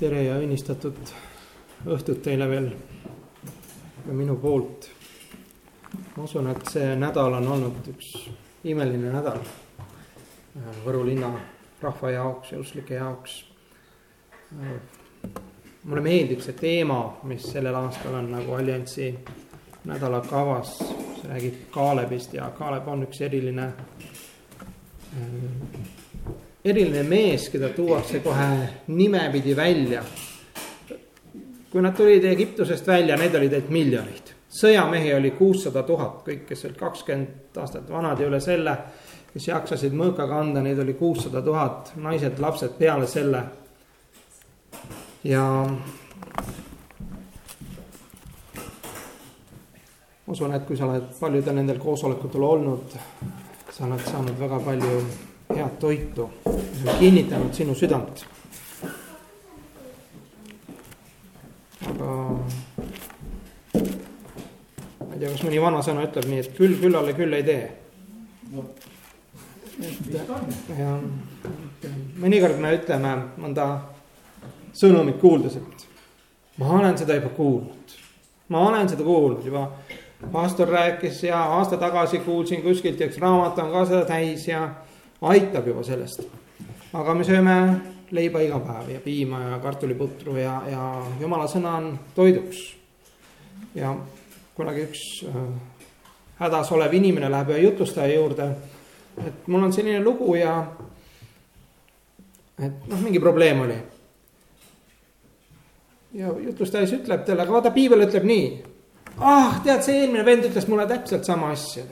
tere ja õnnistatud õhtut teile veel ka minu poolt. ma usun, et see nädal on olnud üks imeline nädal Võru linna rahva jaoks ja usklike jaoks. mulle meeldib see teema, mis sellel aastal on nagu alliansi nädala kavas, see räägib Kaalebist ja Kaaleb on üks eriline eriline mees, keda tuuakse kohe nimepidi välja. kui nad tulid Egiptusest välja, need olid ainult miljonid, sõjamehi oli kuussada tuhat, kõik, kes olid kakskümmend aastat vanad ja üle selle. kes jaksasid mõõka kanda, neid oli kuussada tuhat, naised, lapsed peale selle. ja. usun, et kui sa oled paljudel nendel koosolekutel olnud, sa oled saanud väga palju head toitu, kinnitanud sinu südant. aga ma ei tea, kas mõni vanasõna ütleb nii, et küll küllale küll ei tee. No.. ja mõnikord me ütleme mõnda sõnumit kuuldes, et ma olen seda juba kuulnud, ma olen seda kuulnud juba. Pastor rääkis ja aasta tagasi kuulsin kuskilt üks raamat on ka seda täis ja aitab juba sellest. aga me sööme leiba iga päev ja piima ja kartuliputru ja, ja jumala sõna on toiduks. ja kunagi üks äh, hädas olev inimene läheb ühe jutustaja juurde, et mul on selline lugu ja et noh, mingi probleem oli. ja jutlustaja siis ütleb talle, aga vaata, piibel ütleb nii. ah, tead, see eelmine vend ütles mulle täpselt sama asja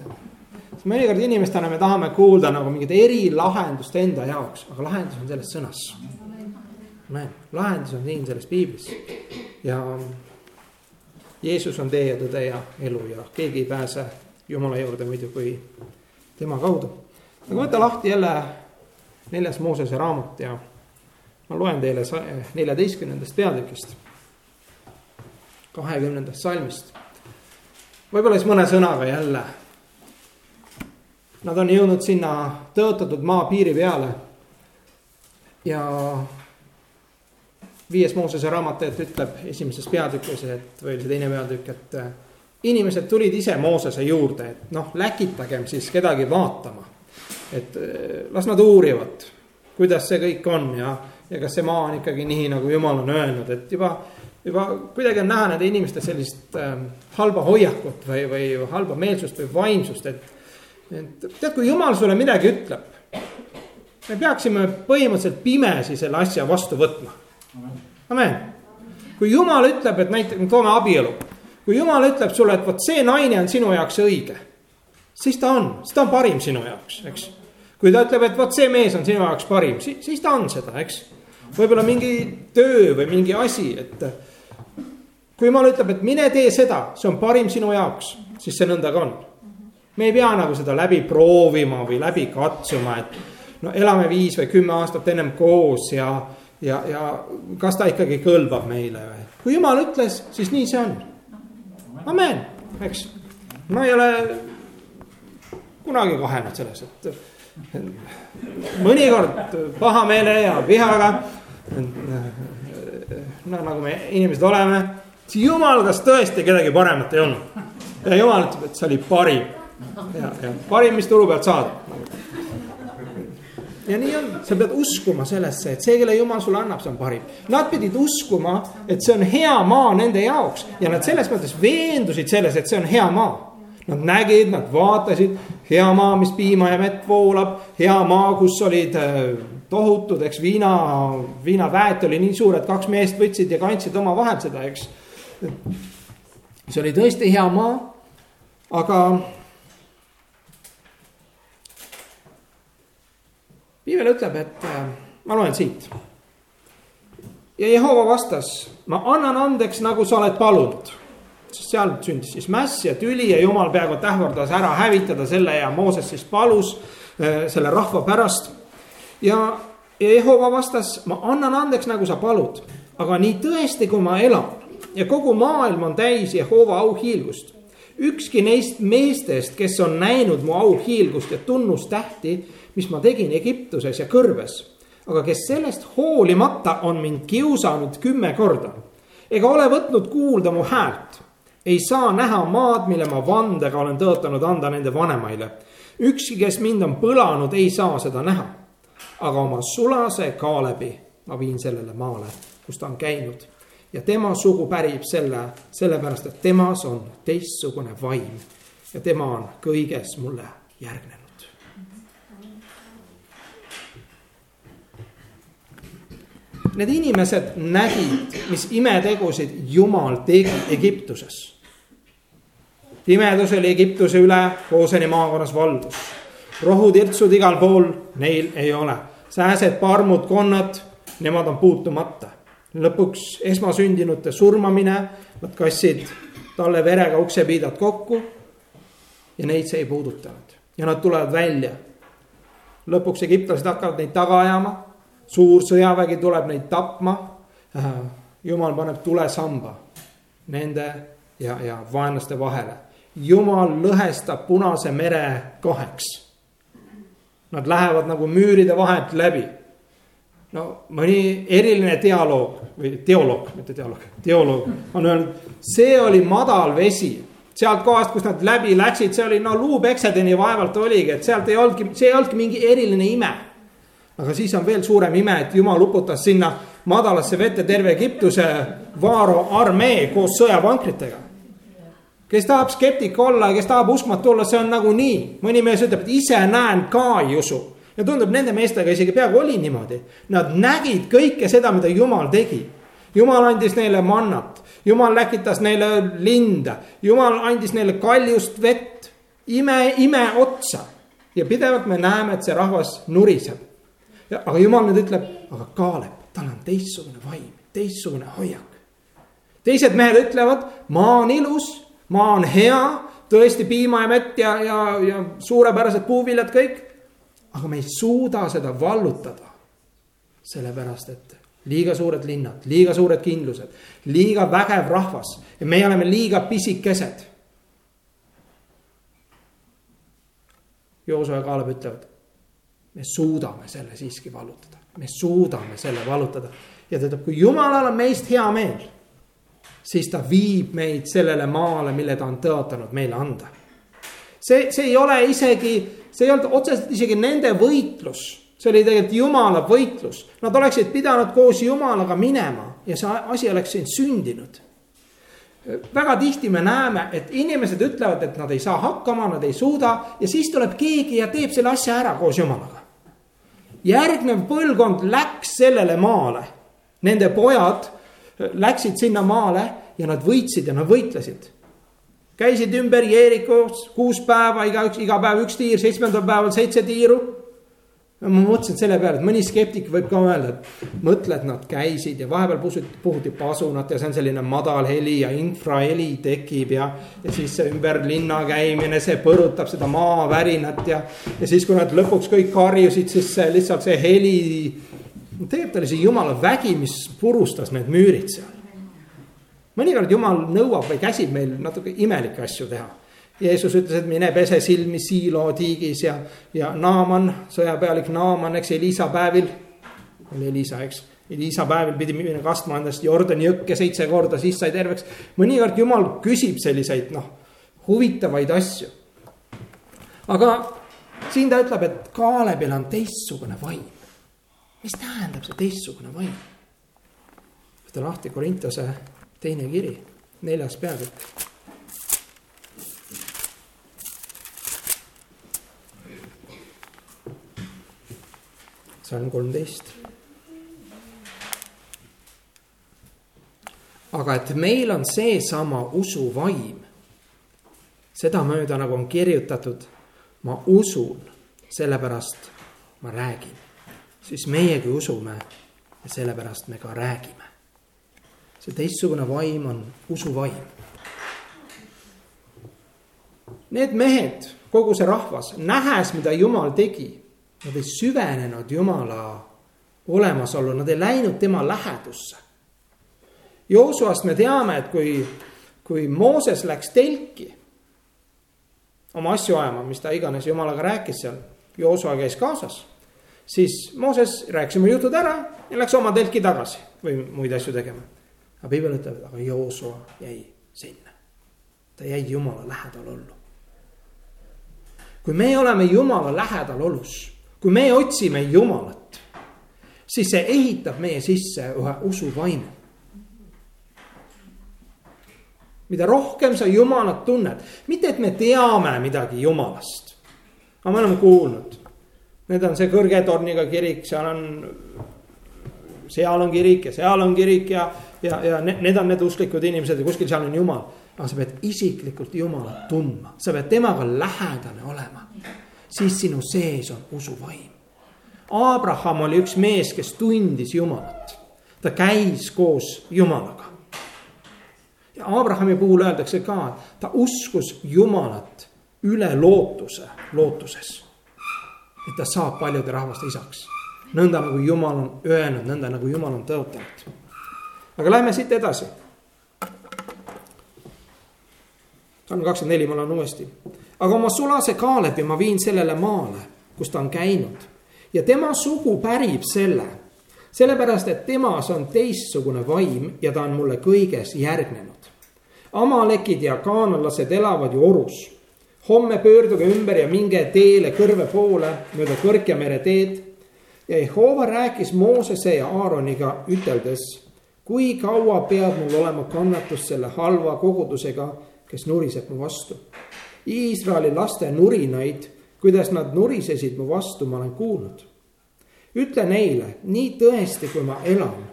mõnikord inimestena me tahame kuulda nagu mingit erilahendust enda jaoks, aga lahendus on selles sõnas. lahendus on siin selles piiblis ja Jeesus on tee ja tõde ja elu ja keegi ei pääse Jumala juurde muidu kui tema kaudu. aga võta lahti jälle neljas Moosese raamat ja ma loen teile neljateistkümnendast peatükist, kahekümnendast salmist. võib-olla siis mõne sõnaga jälle Nad on jõudnud sinna tõotatud maa piiri peale. ja viies Moosese raamat ütleb esimeses peatükis, et või oli see teine peatükk, et äh, inimesed tulid ise Moosese juurde, et noh, läkitagem siis kedagi vaatama. et äh, las nad uurivad, kuidas see kõik on ja, ja kas see maa on ikkagi nii, nagu jumal on öelnud, et juba juba kuidagi on näha nende inimeste sellist äh, halba hoiakut või, või halba meelsust või vaimsust, et et tead, kui jumal sulle midagi ütleb, me peaksime põhimõtteliselt pimesi selle asja vastu võtma. amen. kui jumal ütleb, et näiteks, me toome abielu. kui jumal ütleb sulle, et vot see naine on sinu jaoks õige, siis ta on, siis ta on parim sinu jaoks, eks. kui ta ütleb, et vot see mees on sinu jaoks parim, siis, siis ta on seda, eks. võib-olla mingi töö või mingi asi, et kui jumal ütleb, et mine tee seda, see on parim sinu jaoks, siis see nõnda ka on me ei pea nagu seda läbi proovima või läbi katsuma, et no elame viis või kümme aastat ennem koos ja, ja, ja kas ta ikkagi kõlbab meile või. kui jumal ütles, siis nii see on. amen, eks. ma ei ole kunagi kahelnud selles, et mõnikord pahameele ja vihaga. no nagu me inimesed oleme, siis jumal, kas tõesti kedagi paremat ei olnud. ja jumal ütleb, et see oli parim ja, ja parim, mis turu pealt saada. ja nii on, sa pead uskuma sellesse, et see, kelle jumal sulle annab, see on parim. Nad pidid uskuma, et see on hea maa nende jaoks ja nad selles mõttes veendusid selles, et see on hea maa. Nad nägid, nad vaatasid, hea maa, mis piima ja vett voolab, hea maa, kus olid äh, tohutud, eks viina, viinaväet oli nii suur, et kaks meest võtsid ja kandsid omavahel seda, eks. see oli tõesti hea maa, aga piibel ütleb, et äh, ma loen siit. ja Jehova vastas, ma annan andeks, nagu sa oled palunud. sest seal sündis siis mäss ja tüli ja jumal peaaegu et ähvardas ära hävitada selle ja Mooses siis palus äh, selle rahva pärast. ja, ja Jehova vastas, ma annan andeks, nagu sa palud, aga nii tõesti, kui ma elan ja kogu maailm on täis Jehova auhiilgust ükski neist meestest, kes on näinud mu auhiilgust ja tunnustähti mis ma tegin Egiptuses ja kõrves. aga kes sellest hoolimata on mind kiusanud kümme korda ega ole võtnud kuulda mu häält, ei saa näha maad, mille ma vandega olen tõotanud anda nende vanemaile. ükski, kes mind on põlanud, ei saa seda näha. aga oma sulase Kaalebi ma viin sellele maale, kus ta on käinud ja tema sugu pärib selle, sellepärast et temas on teistsugune vaim ja tema on kõiges mulle järgnenud. Need inimesed nägid, mis imetegusid Jumal tegi Egiptuses. pimedus oli Egiptuse üle Hooseni maakonnas valdus. rohutirtsud igal pool, neil ei ole. sääsed, parmud, konnad, nemad on puutumata lõpuks esmasündinute surmamine, nad kassid talle verega uksepiidad kokku. ja neid see ei puudutanud ja nad tulevad välja. lõpuks egiptlased hakkavad neid taga ajama, suur sõjavägi tuleb neid tapma. Äh, jumal paneb tulesamba nende ja, ja vaenlaste vahele. jumal lõhestab Punase mere kaheks. Nad lähevad nagu müüride vahelt läbi no mõni eriline dialoog või teoloog, mitte dialoog, teoloog on öelnud, see oli madal vesi. sealt kohast, kus nad läbi läksid, see oli no luupeksedeni vaevalt oligi, et sealt ei olnudki, see ei olnudki mingi eriline ime. Aga siis on veel suurem ime, et jumal uputas sinna madalasse vette terve Egiptuse Vaaro armee koos sõjavankritega. kes tahab skeptik olla, kes tahab uskmatu olla, see on nagunii, mõni mees ütleb, et ise näen ka ei usu ja tundub, nende meestega isegi peaaegu oli niimoodi. Nad nägid kõike seda, mida Jumal tegi. Jumal andis neile mannat, Jumal läkitas neile linda, Jumal andis neile kaljust vett, ime, ime otsa. ja pidevalt me näeme, et see rahvas nuriseb. Aga Jumal nüüd ütleb, aga Kaalep, tal on teistsugune vaim, teistsugune hoiak. teised mehed ütlevad, maa on ilus, maa on hea, tõesti piima ja mett ja, ja, ja suurepärased puuviljad kõik aga me ei suuda seda vallutada. sellepärast, et liiga suured linnad, liiga suured kindlused, liiga vägev rahvas ja meie oleme liiga pisikesed. Jooso ja Kaalep ütlevad, me suudame selle siiski vallutada, me suudame selle vallutada ja ta ütleb, kui jumalal on meist hea meel, siis ta viib meid sellele maale, mille ta on tõotanud meile anda. see, see ei ole isegi see ei olnud otseselt isegi nende võitlus, see oli tegelikult jumala võitlus. Nad oleksid pidanud koos jumalaga minema ja see asi oleks siin sündinud. väga tihti me näeme, et inimesed ütlevad, et nad ei saa hakkama, nad ei suuda ja siis tuleb keegi ja teeb selle asja ära koos jumalaga. Järgnev põlvkond läks sellele maale, nende pojad läksid sinna maale ja nad võitsid ja nad võitlesid käisid ümber Jeerikos kuus päeva, igaüks, iga päev üks tiir, seitsmendal päeval seitse tiiru. Ma mõtlesin selle peale, et mõni skeptik võib ka öelda, et mõtle, et nad käisid ja vahepeal puhuti, puhuti pasunat ja see on selline madal heli ja infraheli tekib ja. ja siis see ümber linna käimine, see põrutab seda maavärinat ja, ja siis, kui nad lõpuks kõik karjusid, siis see lihtsalt see heli. tegelikult oli see jumala vägi, mis purustas need müürid seal mõnikord jumal nõuab või käsib meil natuke imelikke asju teha. Jeesus ütles, et mine pese silmi Siilo tiigis ja, ja Naaman, sõjapealik Naaman, eks Elisa päevil. oli Elisa, eks. Elisa päevil pidi minema kastma endast Jordani jõkke seitse korda, siis sai terveks. mõnikord jumal küsib selliseid noh, huvitavaid asju. aga siin ta ütleb, et Kaalebil on teistsugune vaim. mis tähendab see teistsugune vaim? võta lahti Korintuse teine kiri, neljas peatükk. Salm kolmteist. aga et meil on seesama usuvaim, sedamööda nagu on kirjutatud, ma usun, sellepärast ma räägin, siis meiegi usume ja sellepärast me ka räägime see teistsugune vaim on usuvaim. Need mehed, kogu see rahvas, nähes, mida Jumal tegi, nad ei süvenenud Jumala olemasollu, nad ei läinud tema lähedusse. Joosuast me teame, et kui, kui Mooses läks telki oma asju ajama, mis ta iganes Jumalaga rääkis seal, Joosua käis kaasas, siis Mooses rääkis oma jutud ära ja läks oma telki tagasi või muid asju tegema. aga piibel ütleb, et aga Joosua jäi sinna. ta jäi Jumala lähedal ollu. kui me oleme Jumala lähedal olus, kui me otsime Jumalat, siis see ehitab meie sisse ühe usuvaimu mida rohkem sa Jumalat tunned, mitte et me teame midagi Jumalast. aga me oleme kuulnud, need on see kõrge torniga kirik, seal on, seal on kirik ja seal on kirik ja, ja, ja need on need usklikud inimesed ja kuskil seal on Jumal. aga sa pead isiklikult Jumalat tundma, sa pead temaga lähedane olema, siis sinu sees on usuvaim. Abraham oli üks mees, kes tundis Jumalat, ta käis koos Jumalaga ja Abrahami puhul öeldakse ka, ta uskus Jumalat üle lootuse, lootuses. et ta saab paljude rahvaste isaks. nõnda nagu Jumal on öelnud, nõnda nagu Jumal on tõotanud. aga lähme siit edasi. salm kakskümmend neli, ma loen uuesti. Aga oma sulase Kaalebi ma viin sellele maale, kus ta on käinud ja tema sugu pärib selle sellepärast, et temas on teistsugune vaim ja ta on mulle kõiges järgnenud. Amalekid ja kaanalased elavad ju orus. homme pöörduge ümber ja minge teele kõrve poole mööda Kõrkja mere teed. ja Jehova rääkis Moosese ja Aaroniga üteldes, kui kaua peab mul olema kannatus selle halva kogudusega, kes nuriseb mu vastu. Iisraeli laste nurinaid, kuidas nad nurisesid mu vastu, ma olen kuulnud. ütle neile, nii tõesti, kui ma elan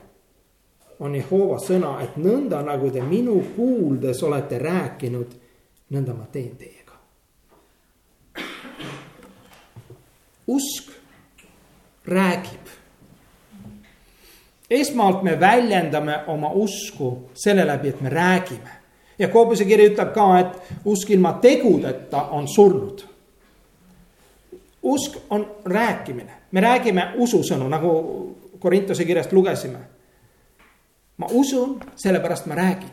on Jehova sõna, et nõnda nagu te minu kuuldes olete rääkinud, nõnda ma teen teiega. usk räägib. esmalt me väljendame oma usku selle läbi, et me räägime. Ja Koobuse kiri ütleb ka, et usk ilma tegudeta on surnud. usk on rääkimine, me räägime ususõnu, nagu Korintuse kirjast lugesime ma usun, sellepärast ma räägin,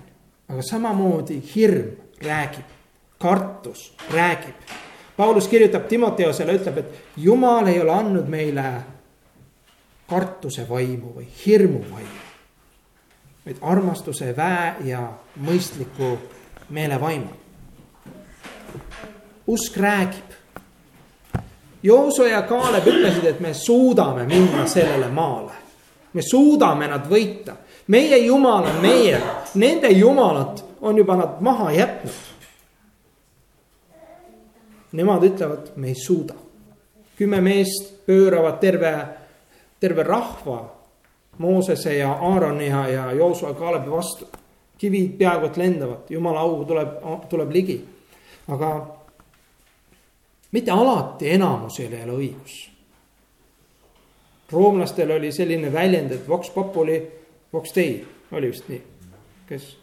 aga samamoodi hirm räägib, kartus räägib. Paulus kirjutab Timoteosele, ütleb, et jumal ei ole andnud meile kartuse vaimu või hirmu vaimu. Vaid armastuse, väe ja mõistliku meele vaimu. usk räägib. Jooso ja Kaalep ütlesid, et me suudame minna sellele maale. me suudame nad võita meie jumal on meie, nende jumalat on juba nad maha jätnud. Nemad ütlevad, me ei suuda. kümme meest pööravad terve, terve rahva Moosese ja Aaroni ja, ja Joosua Kaalebi vastu. kivid peaaegu et lendavad, jumala au tuleb, tuleb ligi. aga mitte alati enamusel ei ole õigus. roomlastel oli selline väljend, et vox populi Vox Dei oli vist nii, kes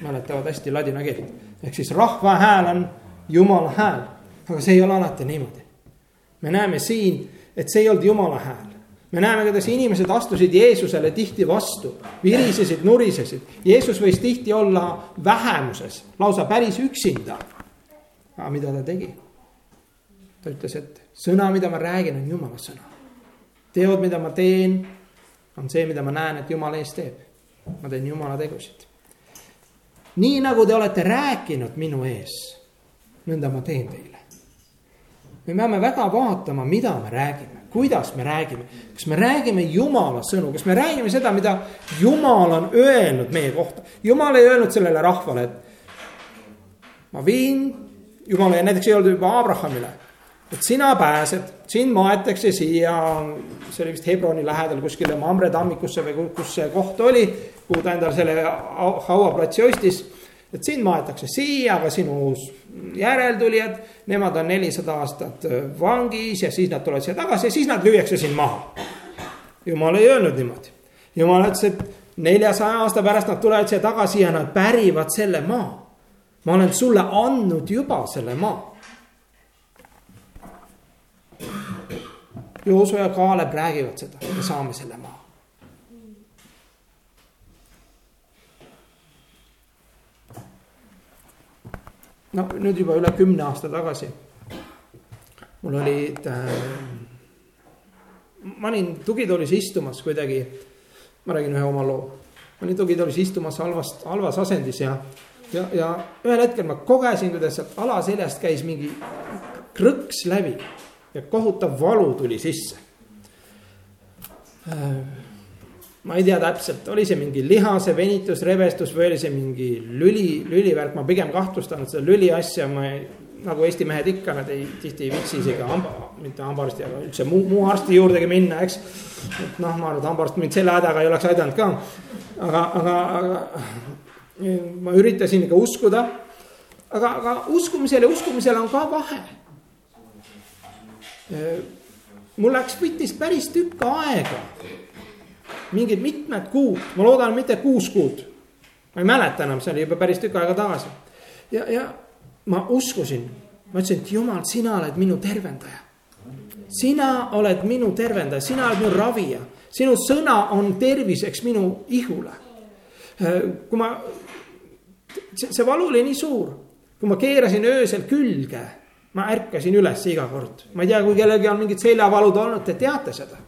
mäletavad hästi ladina keelt. ehk siis rahva hääl on jumala hääl, aga see ei ole alati niimoodi. me näeme siin, et see ei olnud jumala hääl. Me näeme, kuidas inimesed astusid Jeesusele tihti vastu, virisesid, nurisesid. Jeesus võis tihti olla vähemuses, lausa päris üksinda. aga mida ta tegi? ta ütles, et sõna, mida ma räägin, on jumala sõna. teod, mida ma teen on see, mida ma näen, et Jumal ees teeb. ma teen Jumala tegusid. nii nagu te olete rääkinud minu ees, nõnda ma teen teile. me peame väga vaatama, mida me räägime, kuidas me räägime, kas me räägime Jumala sõnu, kas me räägime seda, mida Jumal on öelnud meie kohta. Jumal ei öelnud sellele rahvale, et ma viin, Jumal näiteks ei öelnud juba Abrahamile et sina pääsed, sind maetakse siia, see oli vist Hebroni lähedal kuskile Mamre tammikusse või kus see koht oli, kuhu ta endale selle hauaplatsi ostis. Et sind maetakse siia, aga sinu järeltulijad, nemad on nelisada aastat vangis ja siis nad tulevad siia tagasi ja siis nad lüüakse siin maha. jumal ei öelnud niimoodi, jumal ütles, et neljasaja aasta pärast nad tulevad siia tagasi ja nad pärivad selle maa. ma olen sulle andnud juba selle maa Jooso ja Kaaleb räägivad seda, me saame selle maa. No nüüd juba üle kümne aasta tagasi. mul olid äh, ma olin tugitoolis istumas kuidagi, ma räägin ühe oma loo. ma olin tugitoolis istumas halvast, halvas asendis ja, ja, ja ühel hetkel ma kogesin, kuidas sealt alaseljast käis mingi krõks läbi ja kohutav valu tuli sisse ma ei tea täpselt, oli see mingi lihase venitus, rebestus või oli see mingi lüli, lülivärk, ma pigem kahtlustan, seda lüli asja ma ei, nagu Eesti mehed ikka, nad ei, tihti ei viitsi isegi hamba, mitte hambaarsti, aga üldse muu, muu arsti juurdegi minna, eks. et noh, ma arvan, et hambaarst mind selle hädaga ei oleks aidanud ka. aga, aga, aga ma üritasin ikka uskuda. aga, aga uskumisel ja uskumisel on ka vahe. mul läks, võttis päris tükk aega mingid mitmed kuud, ma loodan, mitte kuus kuud. ma ei mäleta enam, see oli juba päris tükk aega tagasi. ja, ja ma uskusin, ma ütlesin, et jumal, sina oled minu tervendaja. sina oled minu tervendaja, sina oled minu ravija, sinu sõna on terviseks minu ihule. kui ma, see, see valu oli nii suur, kui ma keerasin öösel külge, ma ärkasin üles iga kord, ma ei tea, kui kellelgi on mingid seljavalud olnud, te teate seda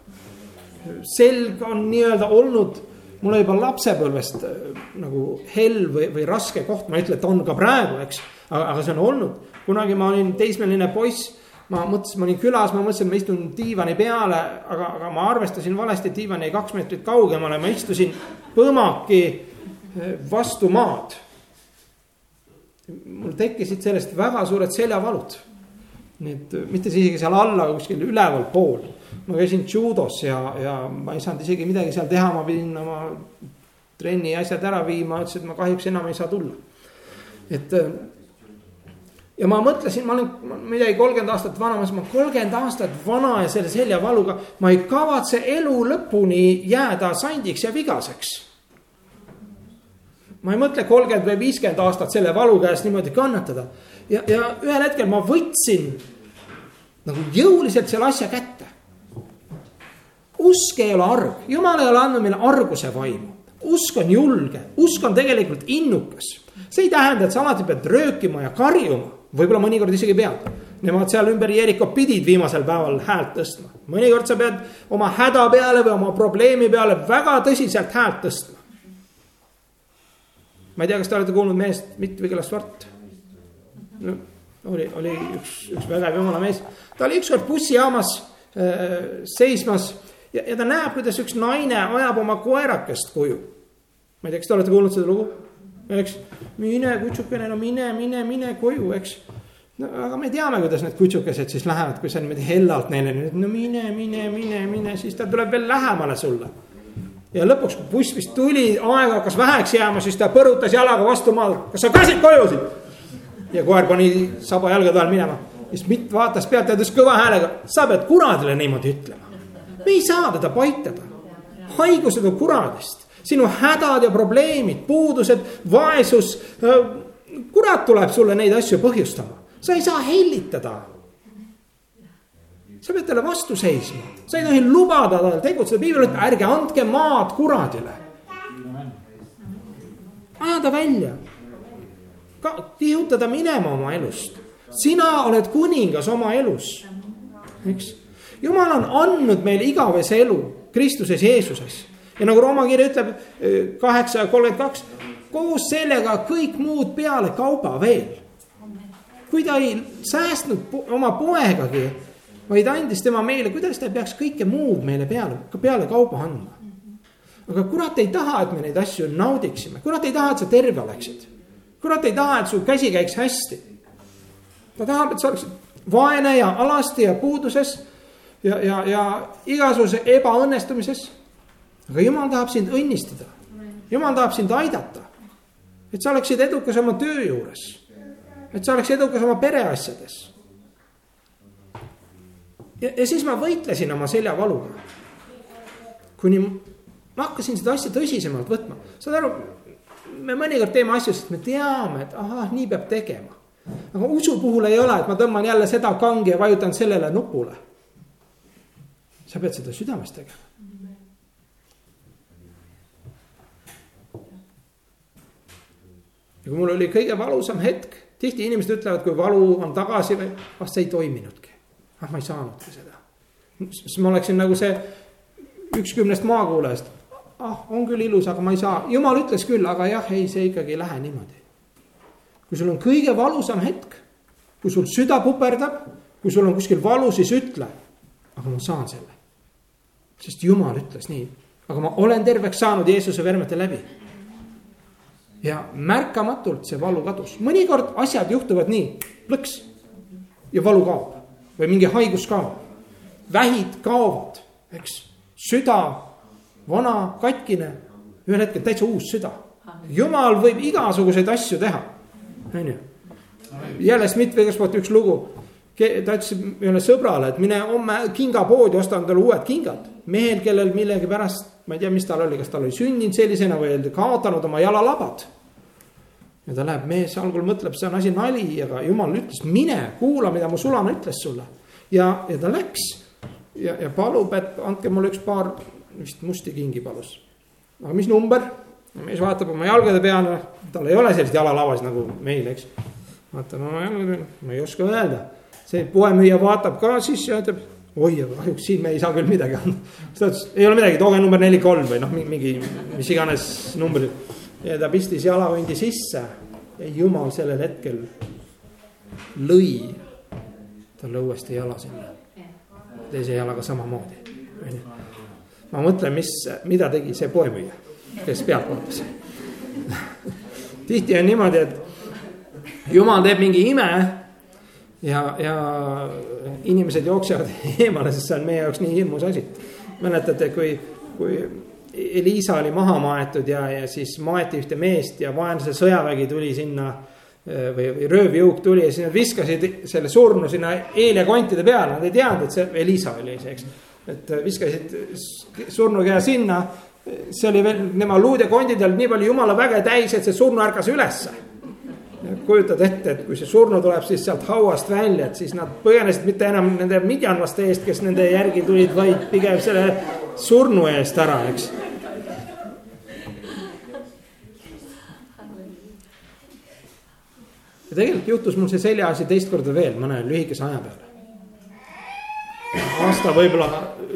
selg on nii-öelda olnud mulle juba lapsepõlvest äh, nagu hell või, või raske koht, ma ei ütle, et on ka praegu, eks. aga, see on olnud, kunagi ma olin teismeline poiss, ma mõtlesin, ma olin külas, ma mõtlesin, et ma istun diivani peale, aga, aga ma arvestasin valesti, et diivan jäi kaks meetrit kaugemale, ma istusin põmaki äh, vastu maad. mul tekkisid sellest väga suured seljavalud. nii et mitte isegi seal all, aga kuskil ülevalpool ma käisin judos ja, ja ma ei saanud isegi midagi seal teha, ma pidin oma trenni asjad ära viima, ütlesin, et ma kahjuks enam ei saa tulla. et äh, ja ma mõtlesin, ma olen midagi kolmkümmend aastat vana, ma mõtlesin, ma kolmkümmend aastat vana ja selle seljavaluga, ma ei kavatse elu lõpuni jääda sandiks ja vigaseks. ma ei mõtle kolmkümmend või viiskümmend aastat selle valu käes niimoodi kannatada ja, ja ühel hetkel ma võtsin nagu jõuliselt selle asja kätte usk ei ole arg, jumal ei ole andnud meile arguse vaimu. usk on julge, usk on tegelikult innukas. see ei tähenda, et sa alati pead röökima ja karjuma, võib-olla mõnikord isegi pead. Nemad seal ümber Jeriko pidid viimasel päeval häält tõstma. mõnikord sa pead oma häda peale või oma probleemi peale väga tõsiselt häält tõstma. ma ei tea, kas te olete kuulnud mehest Mitt Vigela-Svart no,? oli, oli üks, üks vägev jumala mees, ta oli ükskord bussijaamas äh, seismas ja, ja ta näeb, kuidas üks naine ajab oma koerakest koju. ma ei tea, kas te olete kuulnud seda lugu? eks, mine kutsukene, no mine, mine, mine koju, eks. no aga me teame, kuidas need kutsukesed siis lähevad, kui sa niimoodi hellalt neile no mine, mine, mine, mine, siis ta tuleb veel lähemale sulle. ja lõpuks, kui buss vist tuli, aeg hakkas väheks jääma, siis ta põrutas jalaga vastu maad, kas sa käsid koju siit? ja koer pani saba jalgade all minema, siis Mitt vaatas pealt ja ütles kõva häälega, sa pead kuradile niimoodi ütlema me ei saa teda paitada. haigused on kuradist, sinu hädad ja probleemid, puudused, vaesus. kurat tuleb sulle neid asju põhjustama, sa ei saa hellitada. sa pead talle vastu seisma, sa ei tohi lubada tal tegutseda, piibel ütleb, ärge andke maad kuradile. aja ta välja, kihuta ta minema oma elust, sina oled kuningas oma elus, eks jumal on andnud meile igavese elu Kristuses Jeesuses. ja nagu Rooma kiri ütleb eh, kaheksa ja kolmkümmend kaks, koos sellega kõik muud peale kauba veel. kui ta ei säästnud oma poegagi, vaid andis tema meile, kuidas ta peaks kõike muud meile peale, peale kauba andma. aga kurat ei taha, et me neid asju naudiksime, kurat ei taha, et sa terve oleksid. kurat ei taha, et su käsi käiks hästi. ta tahab, et sa oleksid vaene ja alasti ja puuduses ja, ja, ja igasuguse ebaõnnestumises. aga jumal tahab sind õnnistada. jumal tahab sind aidata. et sa oleksid edukas oma töö juures. et sa oleksid edukas oma pereasjades. ja, ja siis ma võitlesin oma seljavaluga. kuni ma hakkasin seda asja tõsisemalt võtma, saad aru, me mõnikord teeme asju, sest me teame, et ahah, nii peab tegema. aga usu puhul ei ole, et ma tõmban jälle seda kangi ja vajutan sellele nupule sa pead seda südames tegema. ja kui mul oli kõige valusam hetk, tihti inimesed ütlevad, kui valu on tagasi või, ah see ei toiminudki. ah ma ei saanudki seda. siis ma oleksin nagu see üks kümnest maakuulajast. ah, on küll ilus, aga ma ei saa, jumal ütles küll, aga jah, ei, see ikkagi ei lähe niimoodi. kui sul on kõige valusam hetk, kui sul süda puperdab, kui sul on kuskil valu, siis ütle. aga ma saan selle. Sest jumal ütles nii, aga ma olen terveks saanud Jeesuse vermete läbi. Ja märkamatult see valu kadus, mõnikord asjad juhtuvad nii, plõks. Ja valu kaob. Või mingi haigus kaob. vähid kaovad, eks, süda, vana, katkine, ühel hetkel täitsa uus süda. jumal võib igasuguseid asju teha, on ju. jälle Schmidt-Wegersport üks lugu, ta ütles ühele sõbrale, et mine homme kingapoodi, osta endale uued kingad. Mehel, kellel millegipärast, ma ei tea, mis tal oli, kas tal oli sündinud sellisena või oli kaotanud oma jalalabad ja ta läheb, mees algul mõtleb, see on asi nali, aga jumal ütles, mine kuula, mida mu sulane ütles sulle. ja, ja ta läks ja, ja palub, et andke mulle üks paar, vist musti kingi palus. aga mis number? mees vaatab oma jalgade peale, tal ei ole selliseid jalalavasid nagu meil, eks. vaatab oma jalgade peale, ma ei oska öelda. see poemüüja vaatab ka siis ja ütleb, oi, aga kahjuks siin me ei saa küll midagi anda. siis ta ütles, ei ole midagi, tooge number neli kolm või noh, mingi, mis iganes numbrid ja ta pistis jalahundi sisse ja jumal sellel hetkel lõi talle uuesti jala sinna. teise jalaga samamoodi, onju. ma mõtlen, mis, mida tegi see poemüüja, kes pealt vaatas tihti on niimoodi, et jumal teeb mingi ime ja, ja inimesed jooksevad eemale, sest see on meie jaoks nii hirmus asi. mäletate, kui, kui Elisa oli maha maetud ja, ja siis maeti ühte meest ja vaenlase sõjavägi tuli sinna. Eh, või, või röövjõuk tuli ja siis nad viskasid selle surnu sinna eeljakontide peale, nad ei teadnud, et see Elisa oli see, eks. et viskasid surnu käe sinna, see oli veel tema luud ja kondid olid nii palju jumala väge täis, et see surnu ärkas ülesse kujutad ette, et kui see surnu tuleb siis sealt hauast välja, et siis nad põgenesid mitte enam nende midjanlaste eest, kes nende järgi tulid, vaid pigem selle surnu eest ära, eks ja tegelikult juhtus mul see seljaasi teist korda veel mõne lühikese aja peale. aasta võib-olla,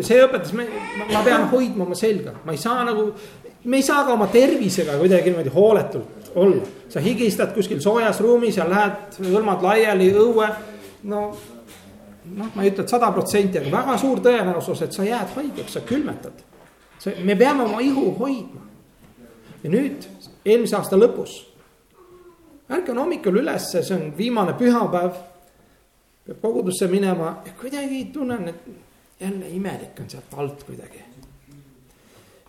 see õpetas, ma pean hoidma oma selga, ma ei saa nagu, me ei saa ka oma tervisega kuidagi niimoodi hooletult olla. sa higistad kuskil soojas ruumis ja lähed, hõlmad laiali õue, no noh, ma ei ütle, et sada protsenti, aga väga suur tõenäosus, et sa jääd haigeks, sa külmetad. me peame oma ihu hoidma. ja nüüd eelmise aasta lõpus ärkan hommikul ülesse, see on viimane pühapäev. peab kogudusse minema ja kuidagi tunnen, et jälle imelik on sealt alt kuidagi.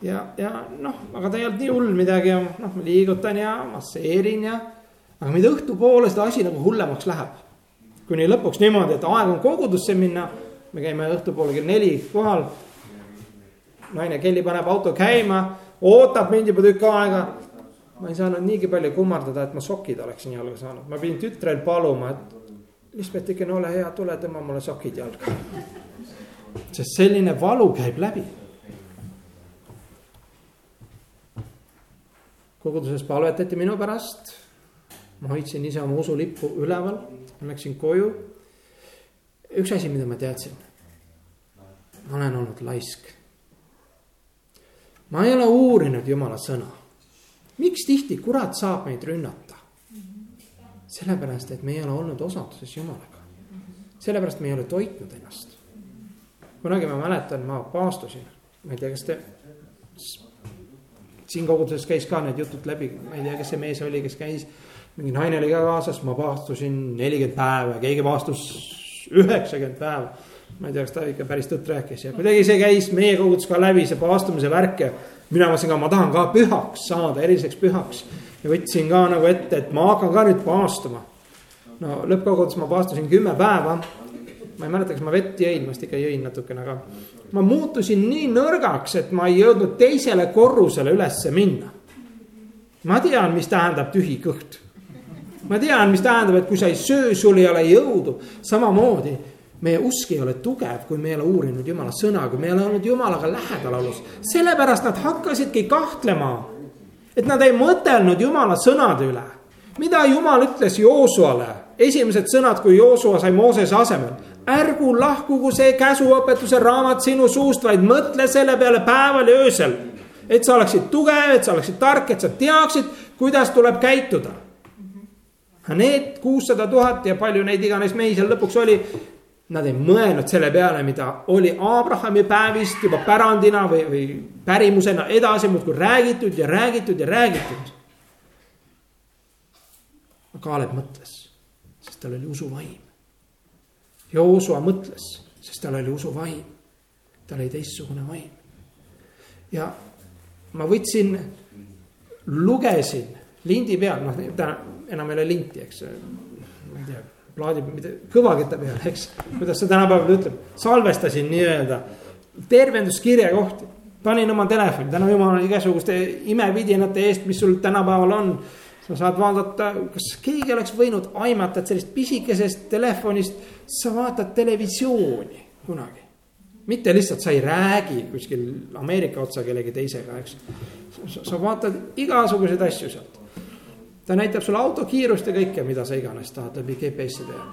Ja, ja noh, aga ta ei olnud nii hull midagi ja noh, ma liigutan ja masseerin ja. aga mida õhtupoole seda asi nagu hullemaks läheb. kuni lõpuks niimoodi, et aeg on kogudusse minna. me käime õhtupoole kell neli kohal. naine Kelly paneb auto käima, ootab mind juba tükk aega ma ei saanud niigi palju kummardada, et ma sokid oleksin jalga saanud, ma pidin tütrel paluma, et. Lisbeth, ikka no ole hea, tule tõmba mulle sokid jalga. sest selline valu käib läbi. Koguduses palvetati minu pärast. ma hoidsin ise oma usulippu üleval, läksin koju. üks asi, mida ma teadsin. ma olen olnud laisk. ma ei ole uurinud jumala sõna miks tihti kurat saab meid rünnata? sellepärast, et me ei ole olnud osaduses Jumalaga. sellepärast me ei ole toitnud ennast. kunagi ma mäletan, ma paastusin, ma ei tea, kas te. Siin koguduses käis ka need jutud läbi, ma ei tea, kes see mees oli, kes käis. mingi naine oli ka kaasas, ma paastusin nelikümmend päeva, keegi paastus üheksakümmend päeva ma ei tea, kas ta ikka päris tõtt rääkis ja kuidagi see käis meie kogudus ka läbi, see paastumise värk ja mina mõtlesin ka, ma tahan ka pühaks saada, eriliseks pühaks. ja võtsin ka nagu ette, et ma hakkan ka nüüd paastuma. no lõppkokkuvõttes ma paastusin kümme päeva. Ma ei mäleta, kas ma vett jõin, ma vist ikka jõin natukene, aga. ma muutusin nii nõrgaks, et ma ei jõudnud teisele korrusele ülesse minna. ma tean, mis tähendab tühi kõht. ma tean, mis tähendab, et kui sa ei söö, sul ei ole jõudu, samamoodi meie usk ei ole tugev, kui me ei ole uurinud jumala sõna, kui me ei ole olnud jumalaga lähedal olus. sellepärast nad hakkasidki kahtlema. et nad ei mõtelnud jumala sõnade üle. mida jumal ütles Joosuale, esimesed sõnad, kui Joosua sai Moosese asemel. Ärgu lahkugu see käsuõpetuse raamat sinu suust, vaid mõtle selle peale päeval ja öösel. et sa oleksid tugev, et sa oleksid tark, et sa teaksid, kuidas tuleb käituda. Need kuussada tuhat ja palju neid iganes mehi seal lõpuks oli, Nad ei mõelnud selle peale, mida oli Abrahami päevist juba pärandina või, või pärimusena edasi muudkui räägitud ja räägitud ja räägitud. Kaalep mõtles, sest tal oli usuvaim. Joosua mõtles, sest tal oli usuvaim. tal oli teistsugune vaim. ja ma võtsin, lugesin lindi peal, noh täna enam ei ole linti, eks, ma ei tea plaadi, kõvaketta peal, eks. kuidas see tänapäeval ütleb, salvestasin nii-öelda tervenduskirja kohti. panin oma telefoni, tänu jumalale igasuguste imevidinate eest, mis sul tänapäeval on. Sa saad vaadata, kas keegi oleks võinud aimata, et sellest pisikesest telefonist sa vaatad televisiooni kunagi. mitte lihtsalt sa ei räägi kuskil Ameerika otsa kellegi teisega, eks. sa vaatad igasuguseid asju sealt ta näitab sulle auto kiirust ja kõike, mida sa iganes tahad läbi GPS-ide ja.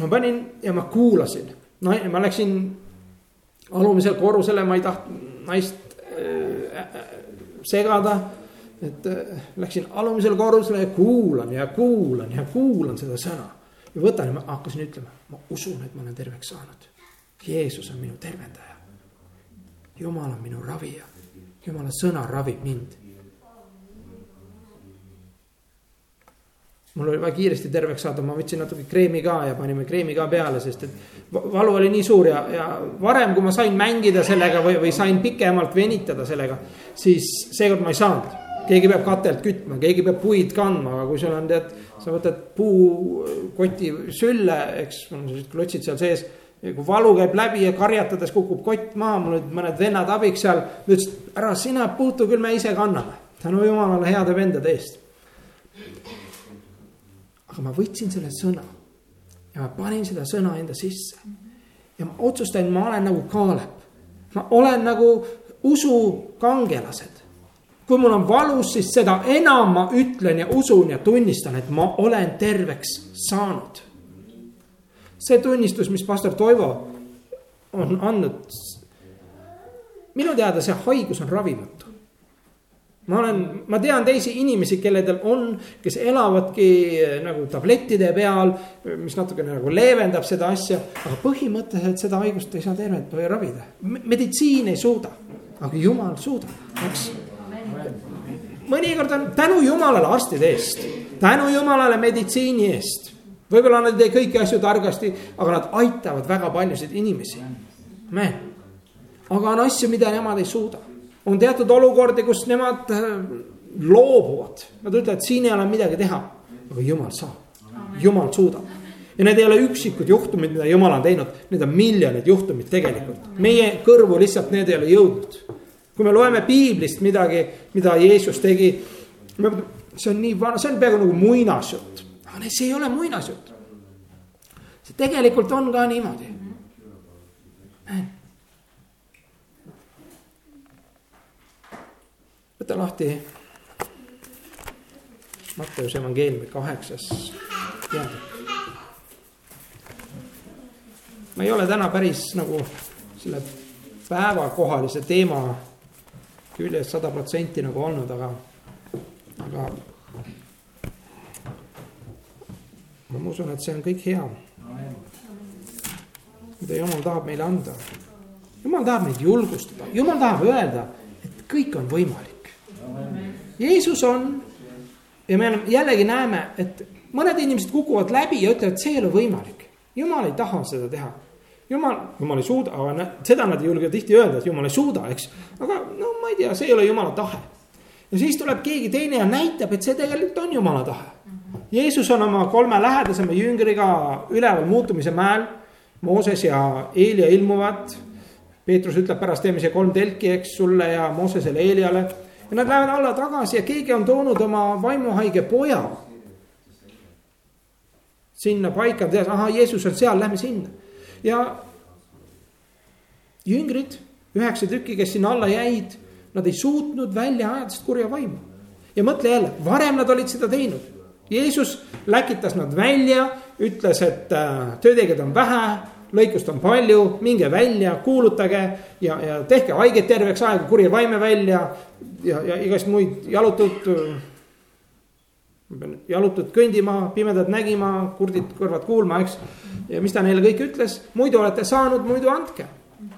ma panin ja ma kuulasin, no ma läksin alumisele korrusele, ma ei tahtnud naist äh, äh, segada. Et äh, läksin alumisele korrusele ja kuulan ja kuulan ja kuulan seda sõna. ja võtan ja ma hakkasin ütlema, ma usun, et ma olen terveks saanud. Jeesus on minu tervendaja. jumal on minu ravija. jumala sõna ravib mind mul oli vaja kiiresti terveks saada, ma võtsin natuke kreemi ka ja panime kreemi ka peale, sest et valu oli nii suur ja, ja varem, kui ma sain mängida sellega või, või sain pikemalt venitada sellega, siis seekord ma ei saanud. Keegi peab katelt kütma, keegi peab puid kandma, aga kui sul on tead, sa võtad puukoti sülle, eks, on sellised klotsid seal sees. kui valu käib läbi ja karjatades kukub kott maha, mul olid mõned vennad abiks seal, ütlesid ära sina puutu, küll me ise kanname. tänu jumalale heade vendade eest aga ma võtsin selle sõna ja ma panin seda sõna enda sisse. ja ma otsustasin, ma olen nagu Kaalep. ma olen nagu usukangelased. Kui mul on valus, siis seda enam ma ütlen ja usun ja tunnistan, et ma olen terveks saanud. see tunnistus, mis pastor Toivo on andnud. minu teada see haigus on ravimatu ma olen, ma tean teisi inimesi, kelledel on, kes elavadki eh, nagu tablettide peal, mis natukene nagu leevendab seda asja. aga põhimõtteliselt seda haigust ei saa tervet või ravida, meditsiin ei suuda, aga jumal suudab, eks. Mõnikord on tänu jumalale arstide eest, tänu jumalale meditsiini eest. võib-olla nad ei tee kõiki asju targasti, aga nad aitavad väga paljusid inimesi. aga on asju, mida nemad ei suuda. On teatud olukordi, kus nemad äh, loobuvad, nad ütlevad, siin ei ole midagi teha, aga jumal saab, jumal suudab. ja need ei ole üksikud juhtumid, mida jumal on teinud, need on miljonid juhtumid tegelikult, meie kõrvu lihtsalt need ei ole jõudnud. Kui me loeme piiblist midagi, mida Jeesus tegi, see on nii vana, see on peaaegu nagu muinasjutt, aga see ei ole muinasjutt. see tegelikult on ka niimoodi võta lahti Matteuse evangeeliumi kaheksas peatükk. ma ei ole täna päris nagu selle päevakohalise teema küljes sada protsenti nagu olnud, aga, aga. ma usun, et see on kõik hea. mida jumal tahab meile anda. jumal tahab meid julgustada, jumal tahab öelda, et kõik on võimalik. Jeesus on ja me jällegi näeme, et mõned inimesed kukuvad läbi ja ütlevad, see ei ole võimalik. jumal ei taha seda teha. Jumal, jumal ei suuda, aga seda nad ei julge tihti öelda, et jumal ei suuda, eks. aga no ma ei tea, see ei ole jumala tahe. ja siis tuleb keegi teine ja näitab, et see tegelikult on jumala tahe. Jeesus on oma kolme lähedasema jüngriga üleval muutumise mäel. Mooses ja Eelia ilmuvad. Peetrus ütleb pärast, teeme see kolm telki, eks sulle ja Moosesele, Eeliale ja nad lähevad alla tagasi ja keegi on toonud oma vaimuhaige poja. sinna paika, tead, ahah, Jeesus on seal, lähme sinna. Ja jüngrid, üheksa tükki, kes sinna alla jäid, nad ei suutnud välja ajada seda kurja vaimu. ja mõtle jälle, varem nad olid seda teinud. Jeesus läkitas nad välja, ütles, et äh, töötegijaid on vähe, lõikust on palju, minge välja, kuulutage ja, ja tehke haigeid terveks, aega kuri vaime välja ja, ja igast muid jalutud. Jalutud kõndima, pimedad nägima, kurdid kõrvad kuulma, eks. ja mis ta neile kõik ütles, muidu olete saanud, muidu andke.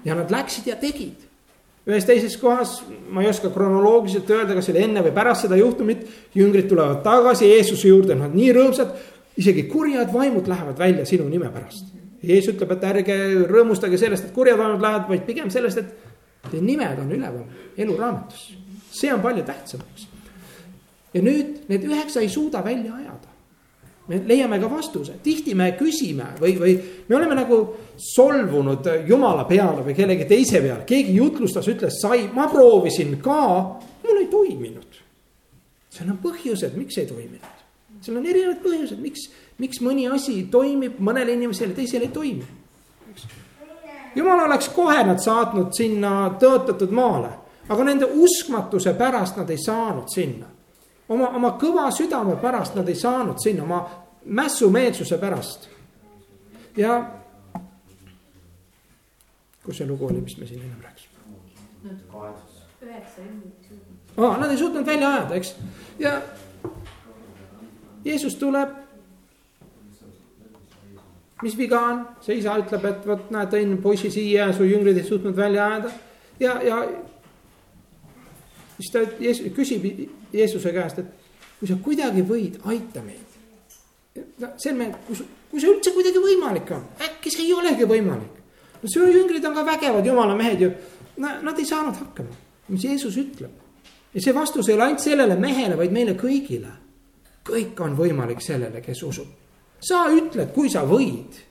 ja nad läksid ja tegid ühes teises kohas, ma ei oska kronoloogiliselt öelda, kas oli enne või pärast seda juhtumit. jüngrid tulevad tagasi Jeesuse juurde, nad nii rõõmsad, isegi kurjad vaimud lähevad välja sinu nime pärast. Jeesus ütleb, et ärge rõõmustage sellest, et kurjad vaimud lähevad, vaid pigem sellest, et teie nimed on üleval eluraamatus. see on palju tähtsam, eks. Ja nüüd need üheksa ei suuda välja ajada. Me leiame ka vastuse, tihti me küsime või, või me oleme nagu solvunud jumala peale või kellegi teise peale, keegi jutlustas, ütles, sai, ma proovisin ka, mul ei toiminud. seal on põhjused, miks ei toiminud, seal on erinevad põhjused, miks, miks mõni asi toimib mõnele inimesele, teisele ei toimi. jumal oleks kohe nad saatnud sinna tõotatud maale, aga nende uskmatuse pärast nad ei saanud sinna oma, oma kõva südame pärast nad ei saanud sinna, oma mässumeelsuse pärast. ja kus see lugu oli, mis me siin ennem rääkisime? aa, nad ei suutnud välja ajada, eks, ja Jeesus tuleb. mis viga on, see isa ütleb, et vot näed, tõin poisi siia, su jüngrid ei suutnud välja ajada ja, ja siis ta Jeesus, küsib Jeesuse käest, et kui sa kuidagi võid, aita meid. no selme, kui, kui see üldse kuidagi võimalik on, äkki see ei olegi võimalik. no su jüngrid on ka vägevad jumala mehed ju, nad ei saanud hakkama, mis Jeesus ütleb. ja see vastus ei ole ainult sellele mehele, vaid meile kõigile. kõik on võimalik sellele, kes usub. sa ütled, kui sa võid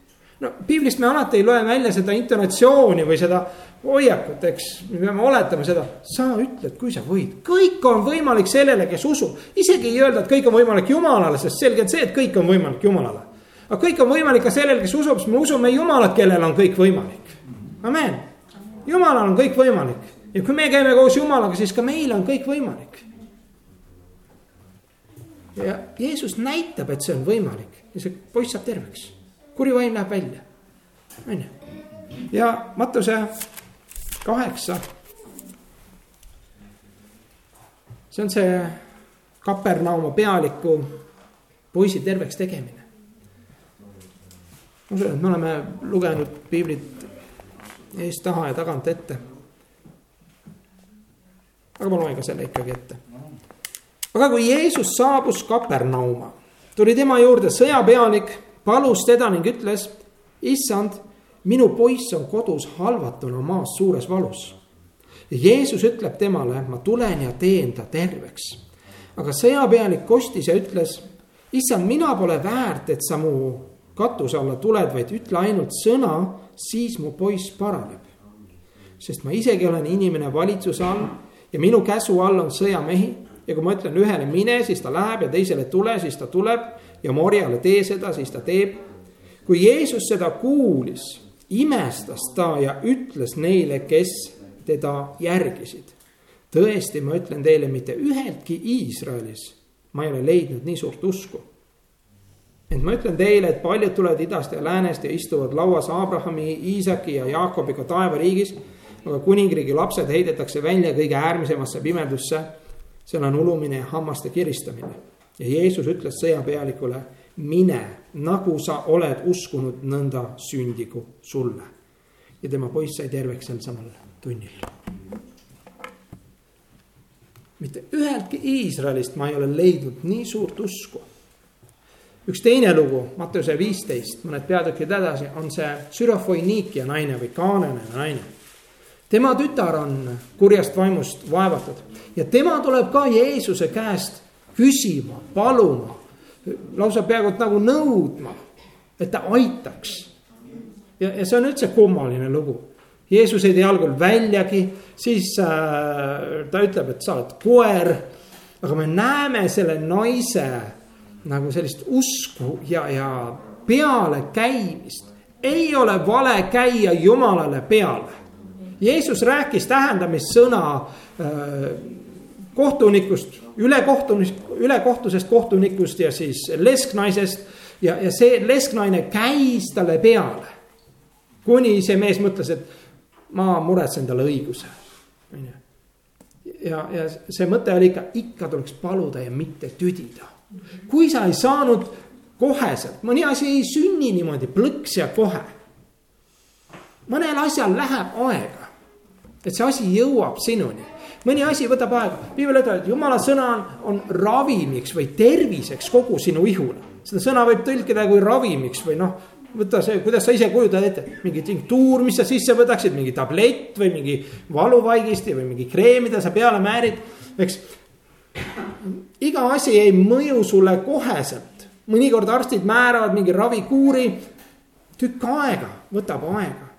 no piiblist me alati ei loe välja seda intonatsiooni või seda hoiakut, eks, me peame oletama seda, sa ütled, kui sa võid, kõik on võimalik sellele, kes usub. isegi ei öelda, et kõik on võimalik Jumalale, sest selge on see, et kõik on võimalik Jumalale. aga kõik on võimalik ka sellele, kes usub, sest me usume Jumalat, kellel on kõik võimalik. amen, Jumalal on kõik võimalik ja kui me käime koos Jumalaga, siis ka meil on kõik võimalik. ja Jeesus näitab, et see on võimalik ja see poiss saab terveks kuri vaim läheb välja, on ju. ja Mattuse kaheksa. see on see Kapernauma pealiku poisi terveks tegemine. ma usun, et me oleme lugenud piiblit eest taha ja tagant ette. aga ma loen ka selle ikkagi ette. aga kui Jeesus saabus Kapernauma, tuli tema juurde sõjapealik palus teda ning ütles, issand, minu poiss on kodus halvatuna maas suures valus. Jeesus ütleb temale, ma tulen ja teen ta terveks. aga sõjapealik kostis ja ütles, issand, mina pole väärt, et sa mu katuse alla tuled, vaid ütle ainult sõna, siis mu poiss paraneb. sest ma isegi olen inimene valitsuse all ja minu käsu all on sõjamehi ja kui ma ütlen ühele mine, siis ta läheb ja teisele tule, siis ta tuleb ja Morjale tee seda, siis ta teeb. kui Jeesus seda kuulis, imestas ta ja ütles neile, kes teda järgisid. tõesti, ma ütlen teile, mitte üheltki Iisraelis ma ei ole leidnud nii suurt usku. ent ma ütlen teile, et paljud tulevad idast ja läänest ja istuvad lauas Abrahami, Iisaki ja Jaakobiga taevariigis. aga kuningriigi lapsed heidetakse välja kõige äärmisemasse pimedusse. seal on ulumine ja hammaste kiristamine ja Jeesus ütles sõjapealikule, mine, nagu sa oled uskunud, nõnda sündigu sulle. ja tema poiss sai terveks sel samal tunnil. mitte üheltki Iisraelist ma ei ole leidnud nii suurt usku. üks teine lugu, Matteuse viisteist, mõned peatükid edasi, on see Sürofoiniikia naine või kaanene naine. tema tütar on kurjast vaimust vaevatud ja tema tuleb ka Jeesuse käest küsima, paluma, lausa peaaegu nagu nõudma, et ta aitaks. ja, ja see on üldse kummaline lugu. Jeesus ei tee algul väljagi, siis äh, ta ütleb, et sa oled koer. aga me näeme selle naise nagu sellist usku ja, ja pealekäimist. ei ole vale käia Jumalale peale. Jeesus rääkis tähendamissõna äh, kohtunikust, ülekohtunik, ülekohtusest kohtunikust ja siis lesknaisest. ja, ja see lesknaine käis talle peale. kuni see mees mõtles, et ma muretsen talle õiguse, on ju. ja, ja see mõte oli ikka, ikka tuleks paluda ja mitte tüdida. kui sa ei saanud koheselt, mõni asi ei sünni niimoodi plõks ja kohe. mõnel asjal läheb aega, et see asi jõuab sinuni mõni asi võtab aega, piibel ütleb, et jumala sõna on, on ravimiks või terviseks kogu sinu ihule. seda sõna võib tõlkida kui ravimiks või noh, võta see, kuidas sa ise kujutad ette, mingi tinktuur, mis sa sisse võtaksid, mingi tablett või mingi valuvaigisti või mingi kreem, mida sa peale määrid, eks. iga asi ei mõju sulle koheselt, mõnikord arstid määravad mingi ravikuuri, tükk aega, võtab aega.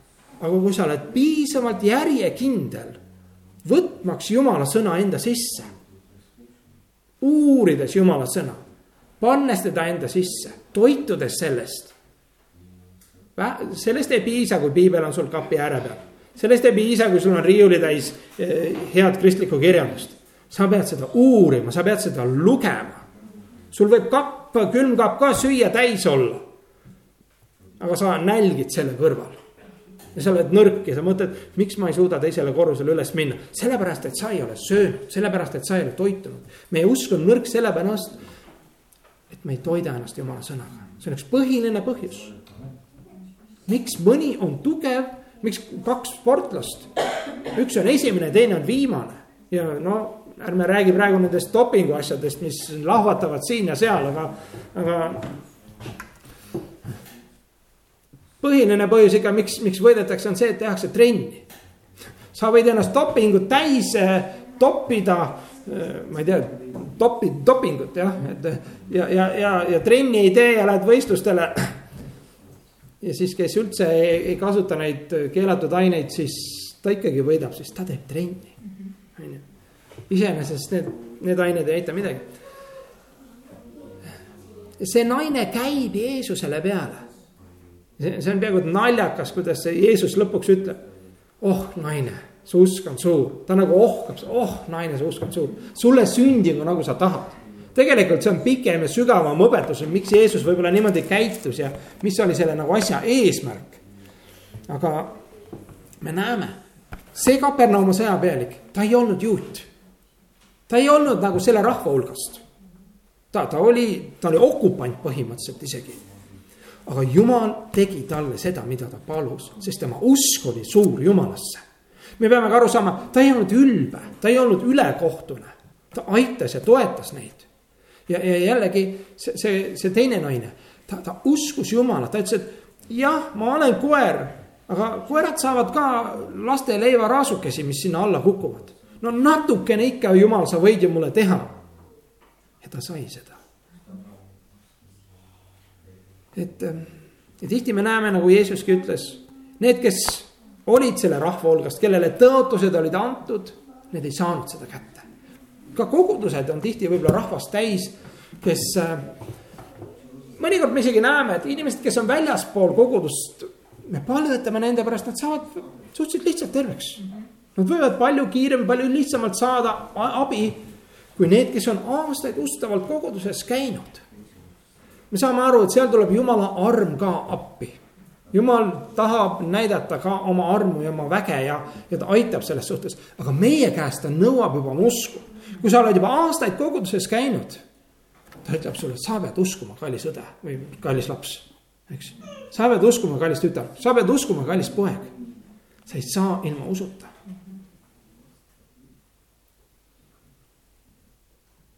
aga kui sa oled piisavalt järjekindel võtmaks jumala sõna enda sisse. uurides jumala sõna, pannes teda enda sisse, toitudes sellest. sellest ei piisa, kui piibel on sul kapi ääre peal, sellest ei piisa, kui sul on riiulitäis eh, head kristlikku kirjandust. sa pead seda uurima, sa pead seda lugema. sul võib kapp, külmkapp ka süüa täis olla. aga sa nälgid selle kõrval ja sa oled nõrk ja sa mõtled, miks ma ei suuda teisele korrusele üles minna. sellepärast, et sa ei ole söönud, sellepärast, et sa ei ole toitunud. meie usk on nõrk sellepärast, et me ei toida ennast jumala sõnaga, see on üks põhiline põhjus. miks mõni on tugev, miks kaks sportlast, üks on esimene, teine on viimane ja no ärme räägi praegu nendest dopingu asjadest, mis lahvatavad siin ja seal, aga, aga põhiline põhjus ikka, miks, miks võidetakse, on see, et tehakse trenni. sa võid ennast dopingut täis toppida, ma ei tea, topi, dopingut jah, et ja, ja, ja, ja trenni ei tee ja lähed võistlustele. ja siis, kes üldse ei, ei kasuta neid keelatud aineid, siis ta ikkagi võidab, sest ta teeb trenni, on ju. iseenesest need, need ained ei aita midagi. see naine käib Jeesusele peale see, see on peaaegu naljakas, kuidas see Jeesus lõpuks ütleb. oh naine, su usk on suur, ta nagu ohkab, oh naine, su usk on suur, sulle sündigu nagu sa tahad tegelikult see on pikem ja sügavam õpetus, miks Jeesus võib-olla niimoodi käitus ja mis oli selle nagu asja eesmärk. aga me näeme, see Kapernauma sõjapealik, ta ei olnud juut. ta ei olnud nagu selle rahva hulgast. ta, ta oli, ta oli okupant põhimõtteliselt isegi aga jumal tegi talle seda, mida ta palus, sest tema usk oli suur jumalasse. me peame ka aru saama, ta ei olnud ülbe, ta ei olnud ülekohtune, ta aitas ja toetas neid. ja, ja jällegi see, see, see teine naine, ta, ta uskus jumalat, ta ütles, et jah, ma olen koer, aga koerad saavad ka laste leivaraasukesi, mis sinna alla kukuvad. no natukene ikka, jumal, sa võid ju mulle teha. ja ta sai seda et, ähm, ja tihti me näeme, nagu Jeesuski ütles, need, kes olid selle rahva hulgast, kellele tõotused olid antud, need ei saanud seda kätte. ka kogudused on tihti võib-olla rahvast täis, kes äh, mõnikord me isegi näeme, et inimesed, kes on väljaspool kogudust, me palvetame nende pärast, nad saavad suhteliselt lihtsalt terveks. Nad võivad palju kiiremini, palju lihtsamalt saada abi kui need, kes on aastaid ustavalt koguduses käinud me saame aru, et seal tuleb jumala arm ka appi. jumal tahab näidata ka oma armu ja oma väge ja, ja ta aitab selles suhtes, aga meie käest ta nõuab juba usku. kui sa oled juba aastaid koguduses käinud, ta ütleb sulle, sa pead uskuma, kallis õde või kallis laps, eks. sa pead uskuma, kallis tütar, sa pead uskuma, kallis poeg. sa ei saa ilma usuta.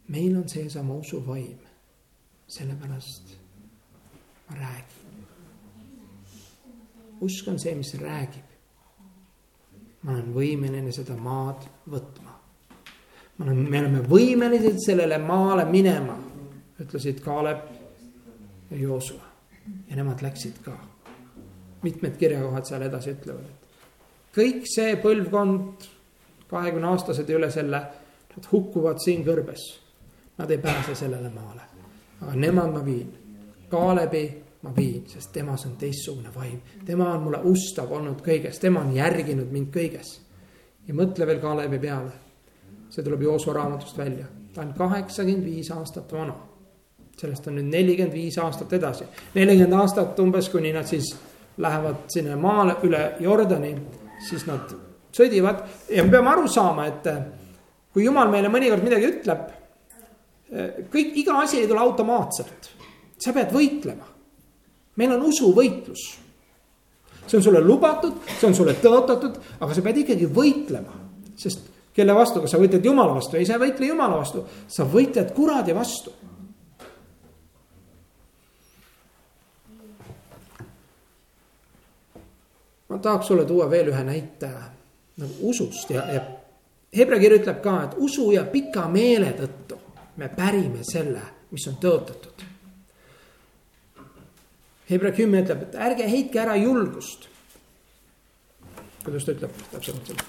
meil on seesama usuvaim sellepärast ma räägin. usk on see, mis räägib. ma olen võimeline seda maad võtma. ma olen, me oleme võimelised sellele maale minema, ütlesid Kaalep ja Joosua ja nemad läksid ka. mitmed kirjakohad seal edasi ütlevad, et kõik see põlvkond, kahekümne aastased ja üle selle, nad hukkuvad siin kõrbes. Nad ei pääse sellele maale aga nemad ma viin, Kaalebi ma viin, sest temas on teistsugune vaim. tema on mulle ustav olnud kõiges, tema on järginud mind kõiges. ja mõtle veel Kaalebi peale. see tuleb Joosua raamatust välja, ta on kaheksakümmend viis aastat vana. sellest on nüüd nelikümmend viis aastat edasi, nelikümmend aastat umbes, kuni nad siis lähevad sinna maale üle Jordani, siis nad sõdivad ja me peame aru saama, et kui jumal meile mõnikord midagi ütleb. Kõik, iga asi ei tule automaatselt, sa pead võitlema. meil on usuvõitlus. see on sulle lubatud, see on sulle tõotatud, aga sa pead ikkagi võitlema, sest kelle vastu, kas sa võitled jumala vastu, ei, sa ei võitle jumala vastu, sa võitled kuradi vastu. ma tahaks sulle tuua veel ühe näite nagu usust ja, ja Hebra kiri ütleb ka, et usu ja pika meele tõttu me pärime selle, mis on tõotatud. Hebra kümme ütleb, et ärge heitke ära julgust. kuidas ta ütleb täpsemalt seda?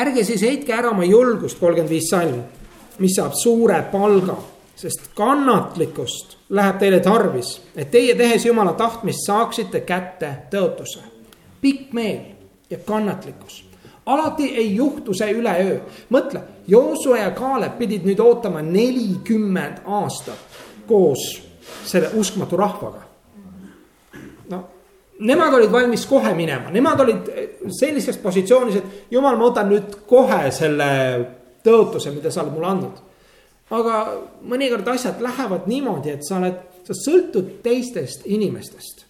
ärge siis heitke ära oma julgust, kolmkümmend viis salm, mis saab suure palga sest kannatlikkust läheb teile tarvis, et teie tehes jumala tahtmist saaksite kätte tõotuse. pikk meel ja kannatlikkus, alati ei juhtu see üleöö. mõtle, Joosue ja Kaalep pidid nüüd ootama nelikümmend aastat koos selle uskmatu rahvaga. no nemad olid valmis kohe minema, nemad olid sellises positsioonis, et jumal, ma võtan nüüd kohe selle tõotuse, mida sa oled mulle andnud aga mõnikord asjad lähevad niimoodi, et sa oled, sa sõltud teistest inimestest.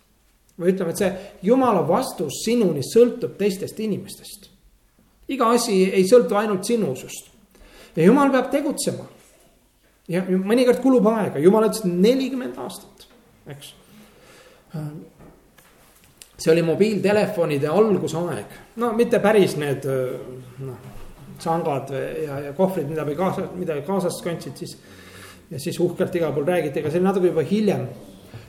või ütleme, et see jumala vastus sinuni sõltub teistest inimestest. iga asi ei sõltu ainult sinu usust. ja jumal peab tegutsema. ja mõnikord kulub aega, jumal ütles nelikümmend aastat, eks. see oli mobiiltelefonide algusaeg, no mitte päris need noh sangad ja, ja kohvrid, mida me kaasa, mida kaasas kandsid, siis. ja siis uhkelt igal pool räägiti, aga see oli natuke juba hiljem.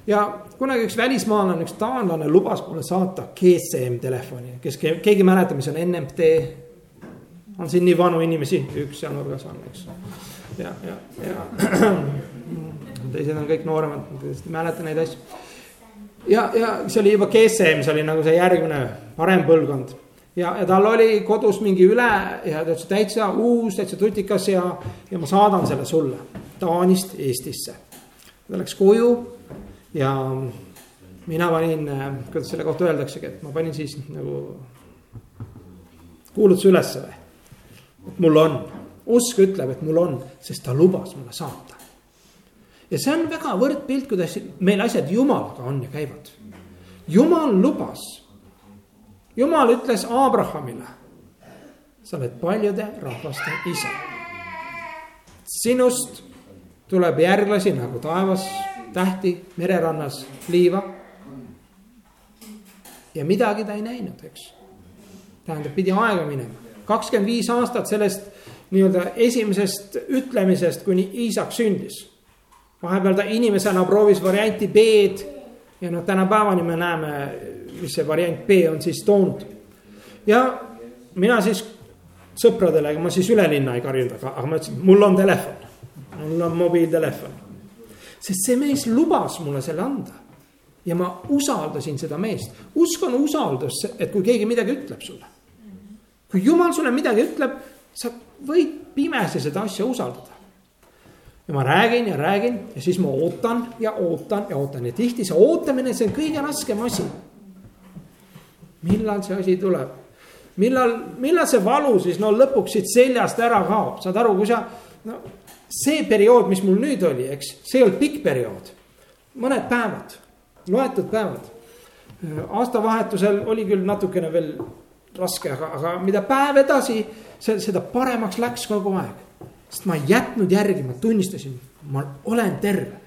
ja kunagi üks välismaalane, üks taanlane lubas mulle saata GSM telefoni, kes, keegi mäletab, mis on NMT. on siin nii vanu inimesi, üks seal nurgas on, eks. ja, ja, ja teised on kõik nooremad, ei mäleta neid asju. ja, ja see oli juba GSM, see oli nagu see järgmine parem põlvkond ja, ja tal oli kodus mingi üle ja ta ütles täitsa uus, täitsa tutikas ja, ja ma saadan selle sulle Taanist Eestisse. ta läks koju ja mina panin, kuidas selle kohta öeldaksegi, et ma panin siis nagu kuulutuse ülesse või. et mul on, usk ütleb, et mul on, sest ta lubas mulle saata. ja see on väga võrdpilt, kuidas meil asjad jumalaga on ja käivad. jumal lubas jumal ütles Abrahamile, sa oled paljude rahvaste isa. sinust tuleb järglasi nagu taevas, tähti mererannas liiva. ja midagi ta ei näinud, eks. tähendab, pidi aega minema, kakskümmend viis aastat sellest nii-öelda esimesest ütlemisest, kuni Iisak sündis. vahepeal ta inimesena proovis varianti B-d ja noh, tänapäevani me näeme mis see variant B on siis toonud. ja mina siis sõpradele, ma siis üle linna ei karjunud, aga, aga ma ütlesin, mul on telefon, mul on mobiiltelefon. sest see mees lubas mulle selle anda. ja ma usaldasin seda meest, usk on usaldus, et kui keegi midagi ütleb sulle. kui jumal sulle midagi ütleb, sa võid pimesi seda asja usaldada ja ma räägin ja räägin ja siis ma ootan ja ootan ja ootan ja tihti see ootamine, see on kõige raskem asi millal see asi tuleb? millal, millal see valu siis no lõpuks siit seljast ära kaob, saad aru, kui sa, no see periood, mis mul nüüd oli, eks, see ei olnud pikk periood. mõned päevad, loetud päevad. aastavahetusel oli küll natukene veel raske, aga, aga mida päev edasi, seda paremaks läks kogu aeg. sest ma ei jätnud järgi, ma tunnistasin, ma olen terve.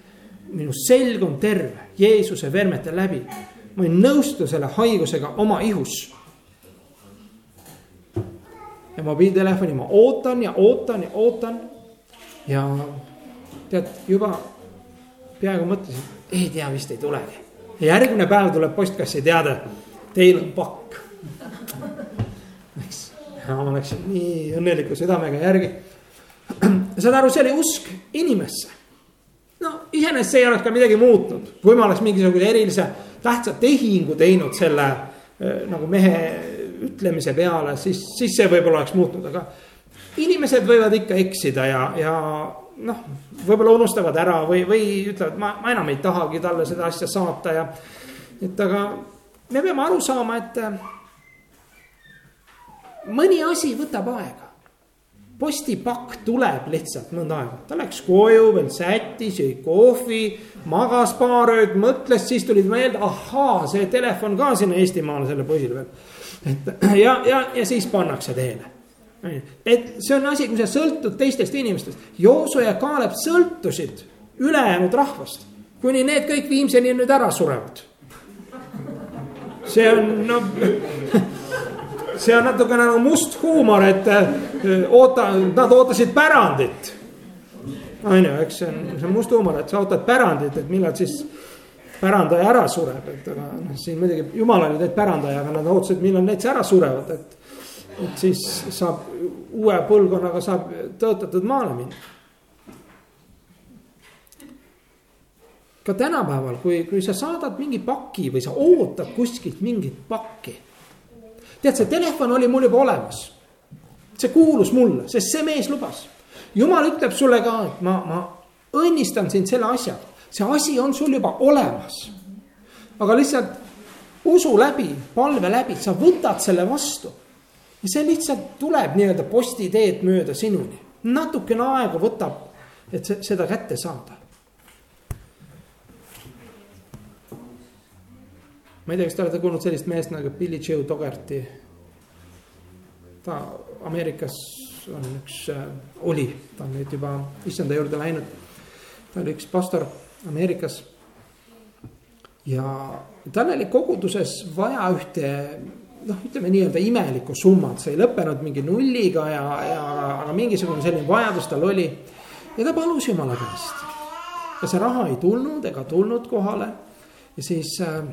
minu selg on terve Jeesuse vermete läbi ma ei nõustu selle haigusega oma ihus. ja mobiiltelefoni ma ootan ja ootan ja ootan. ja tead juba peaaegu mõtlesin, ei tea, vist ei tulegi. ja järgmine päev tuleb postkassi teade, teil on pakk. eks, ma läksin nii õnneliku südamega järgi. saad aru, see oli usk inimesse. No iseenesest see ei oleks ka midagi muutnud, kui ma oleks mingisuguse erilise tähtsa tehingu teinud selle äh, nagu mehe ütlemise peale, siis, siis see võib-olla oleks muutnud, aga. inimesed võivad ikka eksida ja, ja noh, võib-olla unustavad ära või, või ütlevad, ma, ma enam ei tahagi talle seda asja saata ja. et aga me peame aru saama, et mõni asi võtab aega. Postipakk tuleb lihtsalt mõnda aega, ta läks koju veel sättis, jõi kohvi, magas paar ööd, mõtles, siis tulid meelde, ahaa, see telefon ka sinna Eestimaale selle poisile veel. et ja, ja, ja siis pannakse teele. et see on asi, kui sa sõltud teistest inimestest, Jooso ja Kaalep sõltusid ülejäänud rahvast, kuni need kõik viimseni nüüd ära surevad see on noh see on natukene nagu must huumor, et eh, oota, nad ootasid pärandit. on ju, eks see on, see on must huumor, et sa ootad pärandit, et millal siis pärandaja ära sureb, et aga noh, siin muidugi jumal oli teid pärandaja, aga nad ootasid, millal need ära surevad, et. et siis saab uue põlvkonnaga saab tõotatud maale minna. ka tänapäeval, kui, kui sa saadad mingi paki või sa ootad kuskilt mingit pakki tead, see telefon oli mul juba olemas. see kuulus mulle, sest see mees lubas. jumal ütleb sulle ka, et ma, ma õnnistan sind selle asjaga, see asi on sul juba olemas. aga lihtsalt usu läbi, palve läbi, sa võtad selle vastu. ja see lihtsalt tuleb nii-öelda postiteed mööda sinuni, natukene aega võtab, et seda kätte saada ma ei tea, kas te olete kuulnud sellist meest nagu Billy Joe Dogerty. ta Ameerikas on üks äh,, oli, ta on nüüd juba issanda juurde läinud. ta oli üks pastor Ameerikas. ja tal oli koguduses vaja ühte noh, ütleme nii-öelda imelikku summat, see ei lõppenud mingi nulliga ja, ja aga mingisugune selline vajadus tal oli. ja ta palus jumala käest. ja see raha ei tulnud ega tulnud kohale ja siis äh,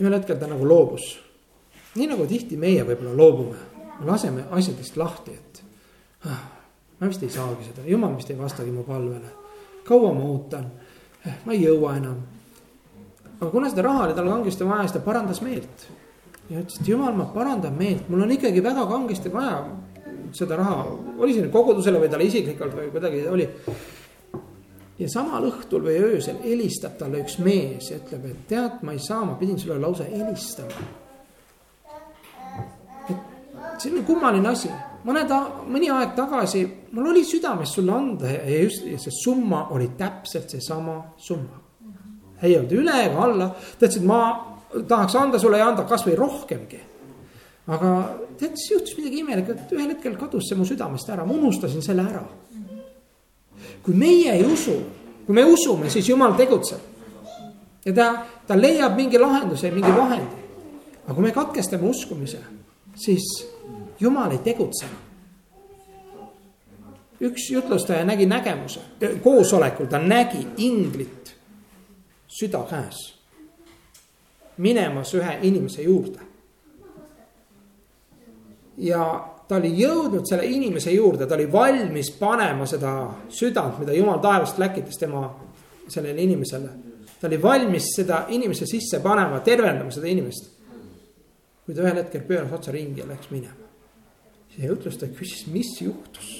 ühel hetkel ta nagu loobus. nii nagu tihti meie võib-olla loobume, laseme asjadest lahti, et ah, ma vist ei saagi seda, jumal vist ei vastagi mu palvele. kaua ma ootan, eh, ma ei jõua enam. aga kuna seda raha oli tal kangesti vaja, siis ta parandas meelt. ja ütles, et jumal, ma parandan meelt, mul on ikkagi väga kangesti vaja seda raha, oli see nüüd kogudusele või talle isiklikult või kuidagi oli ja samal õhtul või öösel helistab talle üks mees ja ütleb, et tead, ma ei saa, ma pidin sulle lausa helistama. et see on kummaline asi, mõned, mõni aeg tagasi mul oli südames sulle anda ja just ja see summa oli täpselt seesama summa. ei olnud üle ega alla, ta ütles, et ma tahaks anda sulle ja anda kasvõi rohkemgi. aga tead, siis juhtus midagi imelikku, et ühel hetkel kadus see mu südamest ära, ma unustasin selle ära kui meie ei usu, kui me usume, siis jumal tegutseb. ja ta, ta leiab mingi lahenduse, mingi vahendi. aga kui me katkestame uskumise, siis jumal ei tegutse. üks jutlustaja nägi nägemuse, koosolekul ta nägi inglit süda käes. minemas ühe inimese juurde. ja ta oli jõudnud selle inimese juurde, ta oli valmis panema seda südant, mida jumal taevast läkitas tema sellele inimesele. ta oli valmis seda inimese sisse panema, tervendama seda inimest. kui ta ühel hetkel pööras otsa ringi ja läks minema. see jutlustaja küsis, mis juhtus.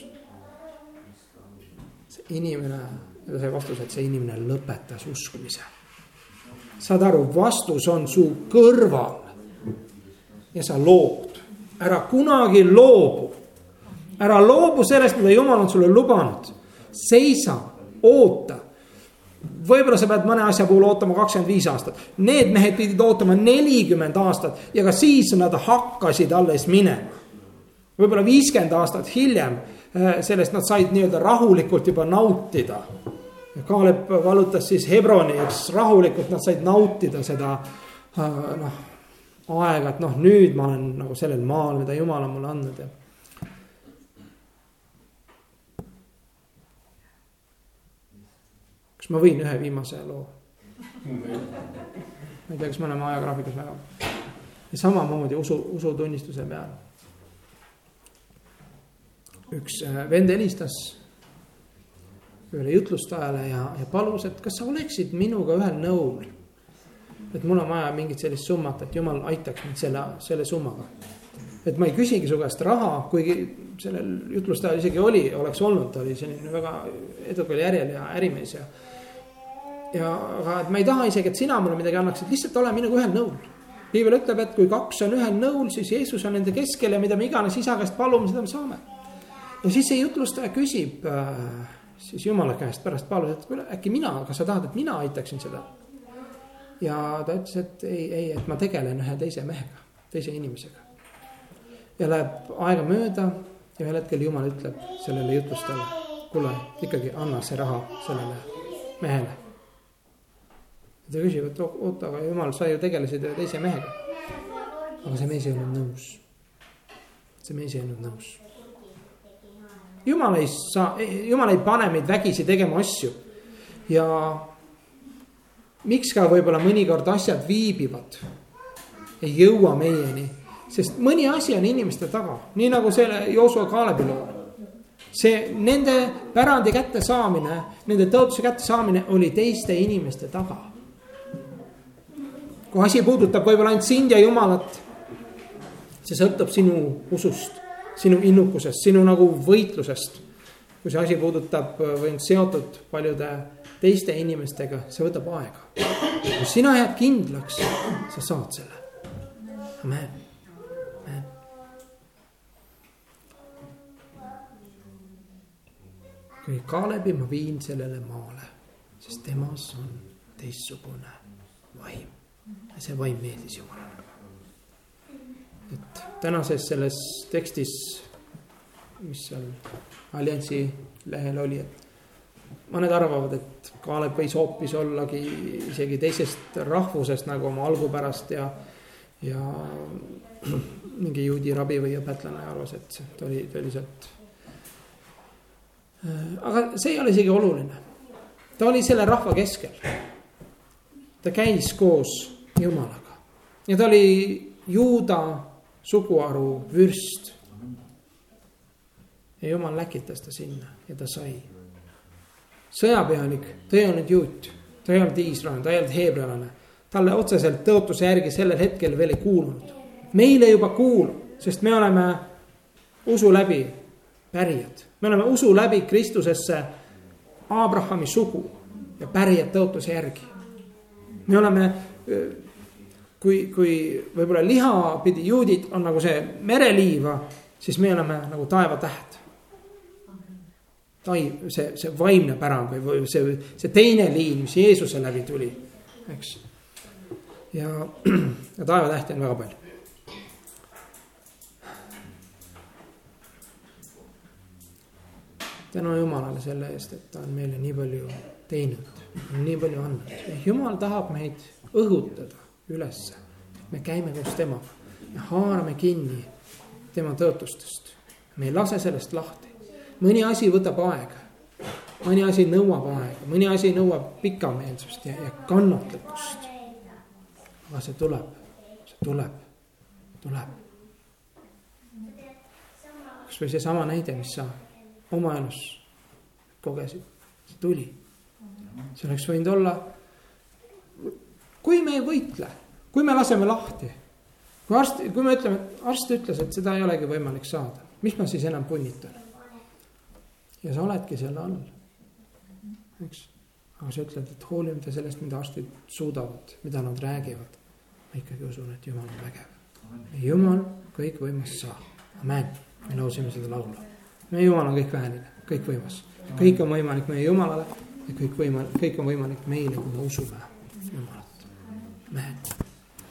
see inimene, ta sai vastuse, et see inimene lõpetas uskumise. saad aru, vastus on su kõrval. ja sa lood ära kunagi loobu. ära loobu sellest, mida jumal on sulle lubanud. seisa, oota. võib-olla sa pead mõne asja puhul ootama kakskümmend viis aastat, need mehed pidid ootama nelikümmend aastat ja ka siis nad hakkasid alles minema. võib-olla viiskümmend aastat hiljem äh, sellest nad said nii-öelda rahulikult juba nautida. Kaalep valutas siis Hebroni, eks rahulikult nad said nautida seda äh, noh aega, et noh, nüüd ma olen nagu sellel maal, mida jumal on mulle andnud ja. kas ma võin ühe viimase loo? ma ei tea, kas me oleme ajagraafikus väga. ja samamoodi usu, usutunnistuse peal. üks äh, vend helistas ühele jutlustajale ja, ja palus, et kas sa oleksid minuga ühel nõul. Et mul on vaja mingit sellist summat, et jumal aitaks mind selle, selle summaga. et ma ei küsigi su käest raha, kuigi sellel jutlustajal isegi oli, oleks olnud, ta oli selline väga edukal järjel ja ärimees ja. ja aga, et ma ei taha isegi, et sina mulle midagi annaksid, lihtsalt ole minuga ühel nõul piibel ütleb, et kui kaks on ühel nõul, siis Jeesus on nende keskel ja mida me iganes isa käest palume, seda me saame. ja siis see jutlustaja küsib äh, siis jumala käest pärast palus, et kuule äkki mina, kas sa tahad, et mina aitaksin seda. Ja ta ütles, et ei, ei, et ma tegelen ühe teise mehega, teise inimesega. ja läheb aega mööda ja ühel hetkel jumal ütleb sellele jutlustajale, kuule ikkagi anna see raha sellele mehele ta küsib, et oota, aga jumal, sa ju tegelesid ühe teise mehega. aga see mees ei olnud nõus. see mees ei olnud nõus. jumal ei saa, jumal ei pane meid vägisi tegema asju ja miks ka võib-olla mõnikord asjad viibivad, ei jõua meieni, sest mõni asi on inimeste taga, nii nagu selle Joosua Kaalebi loo see nende pärandi kättesaamine, nende tõotuse kättesaamine oli teiste inimeste taga kui asi puudutab võib-olla ainult sind ja Jumalat. see sõltub sinu usust, sinu innukusest, sinu nagu võitlusest. kui see asi puudutab või on seotud paljude teiste inimestega, see võtab aega. kui sina jääd kindlaks, sa saad selle. Amen, amen. kui Kaalebi ma viin sellele maale, sest temas on teistsugune vaim ja see vaim meeldis Jumalale. et tänases selles tekstis, mis seal alliansi lehel oli, et mõned arvavad, et Kaalep võis hoopis ollagi isegi teisest rahvusest nagu oma algupärast ja, ja mingi juudi rabi või õpetlane arvas, et ta oli, ta oli sealt. aga see ei ole isegi oluline. ta oli selle rahva keskel. ta käis koos Jumalaga. ja ta oli juuda suguharu vürst. ja Jumal läkitas ta sinna ja ta sai. Sõjapealik, ta ei olnud juut, ta ei olnud iisrael, ta ei olnud heebrealane. talle otseselt tõotuse järgi sellel hetkel veel ei kuulunud. meile juba kuulub, sest me oleme usu läbi pärijad, me oleme usu läbi Kristusesse Abrahami sugu ja pärijad tõotuse järgi. me oleme kui, kui võib-olla liha pidi juudid on nagu see mereliiva, siis me oleme nagu taevatäht. Tai-, see, see vaimne pärand või, või see, see teine liin, mis Jeesuse läbi tuli, eks. ja, ja taevatähti on väga palju. tänu Jumalale selle eest, et ta on meile nii palju teinud, nii palju andnud, Jumal tahab meid õhutada ülesse. me käime koos temaga, me haarame kinni tema tõotustest, me ei lase sellest lahti. Mõni asi võtab aega, mõni asi nõuab aega, mõni asi nõuab pikameelsust ja, ja kannatlikkust. aga see tuleb, see tuleb, tuleb. kasvõi seesama näide, mis sa oma elus kogesid, see tuli. see oleks võinud olla kui me ei võitle, kui me laseme lahti. kui arst, kui me ütleme, et arst ütles, et seda ei olegi võimalik saada, mis ma siis enam punnitan? Ja sa oledki selle all, eks. aga sa ütled, et hoolimata sellest, mida arstid suudavad, mida nad räägivad, ma ikkagi usun, et Jumal on vägev. Jumal kõikvõimas saab, amen, me laulsime seda laulu. meie Jumal on kõikväeline, kõikvõimas, kõik on võimalik meie Jumalale ja kõik võimalik, kõik on võimalik meile, kui me usume Jumalat. Man.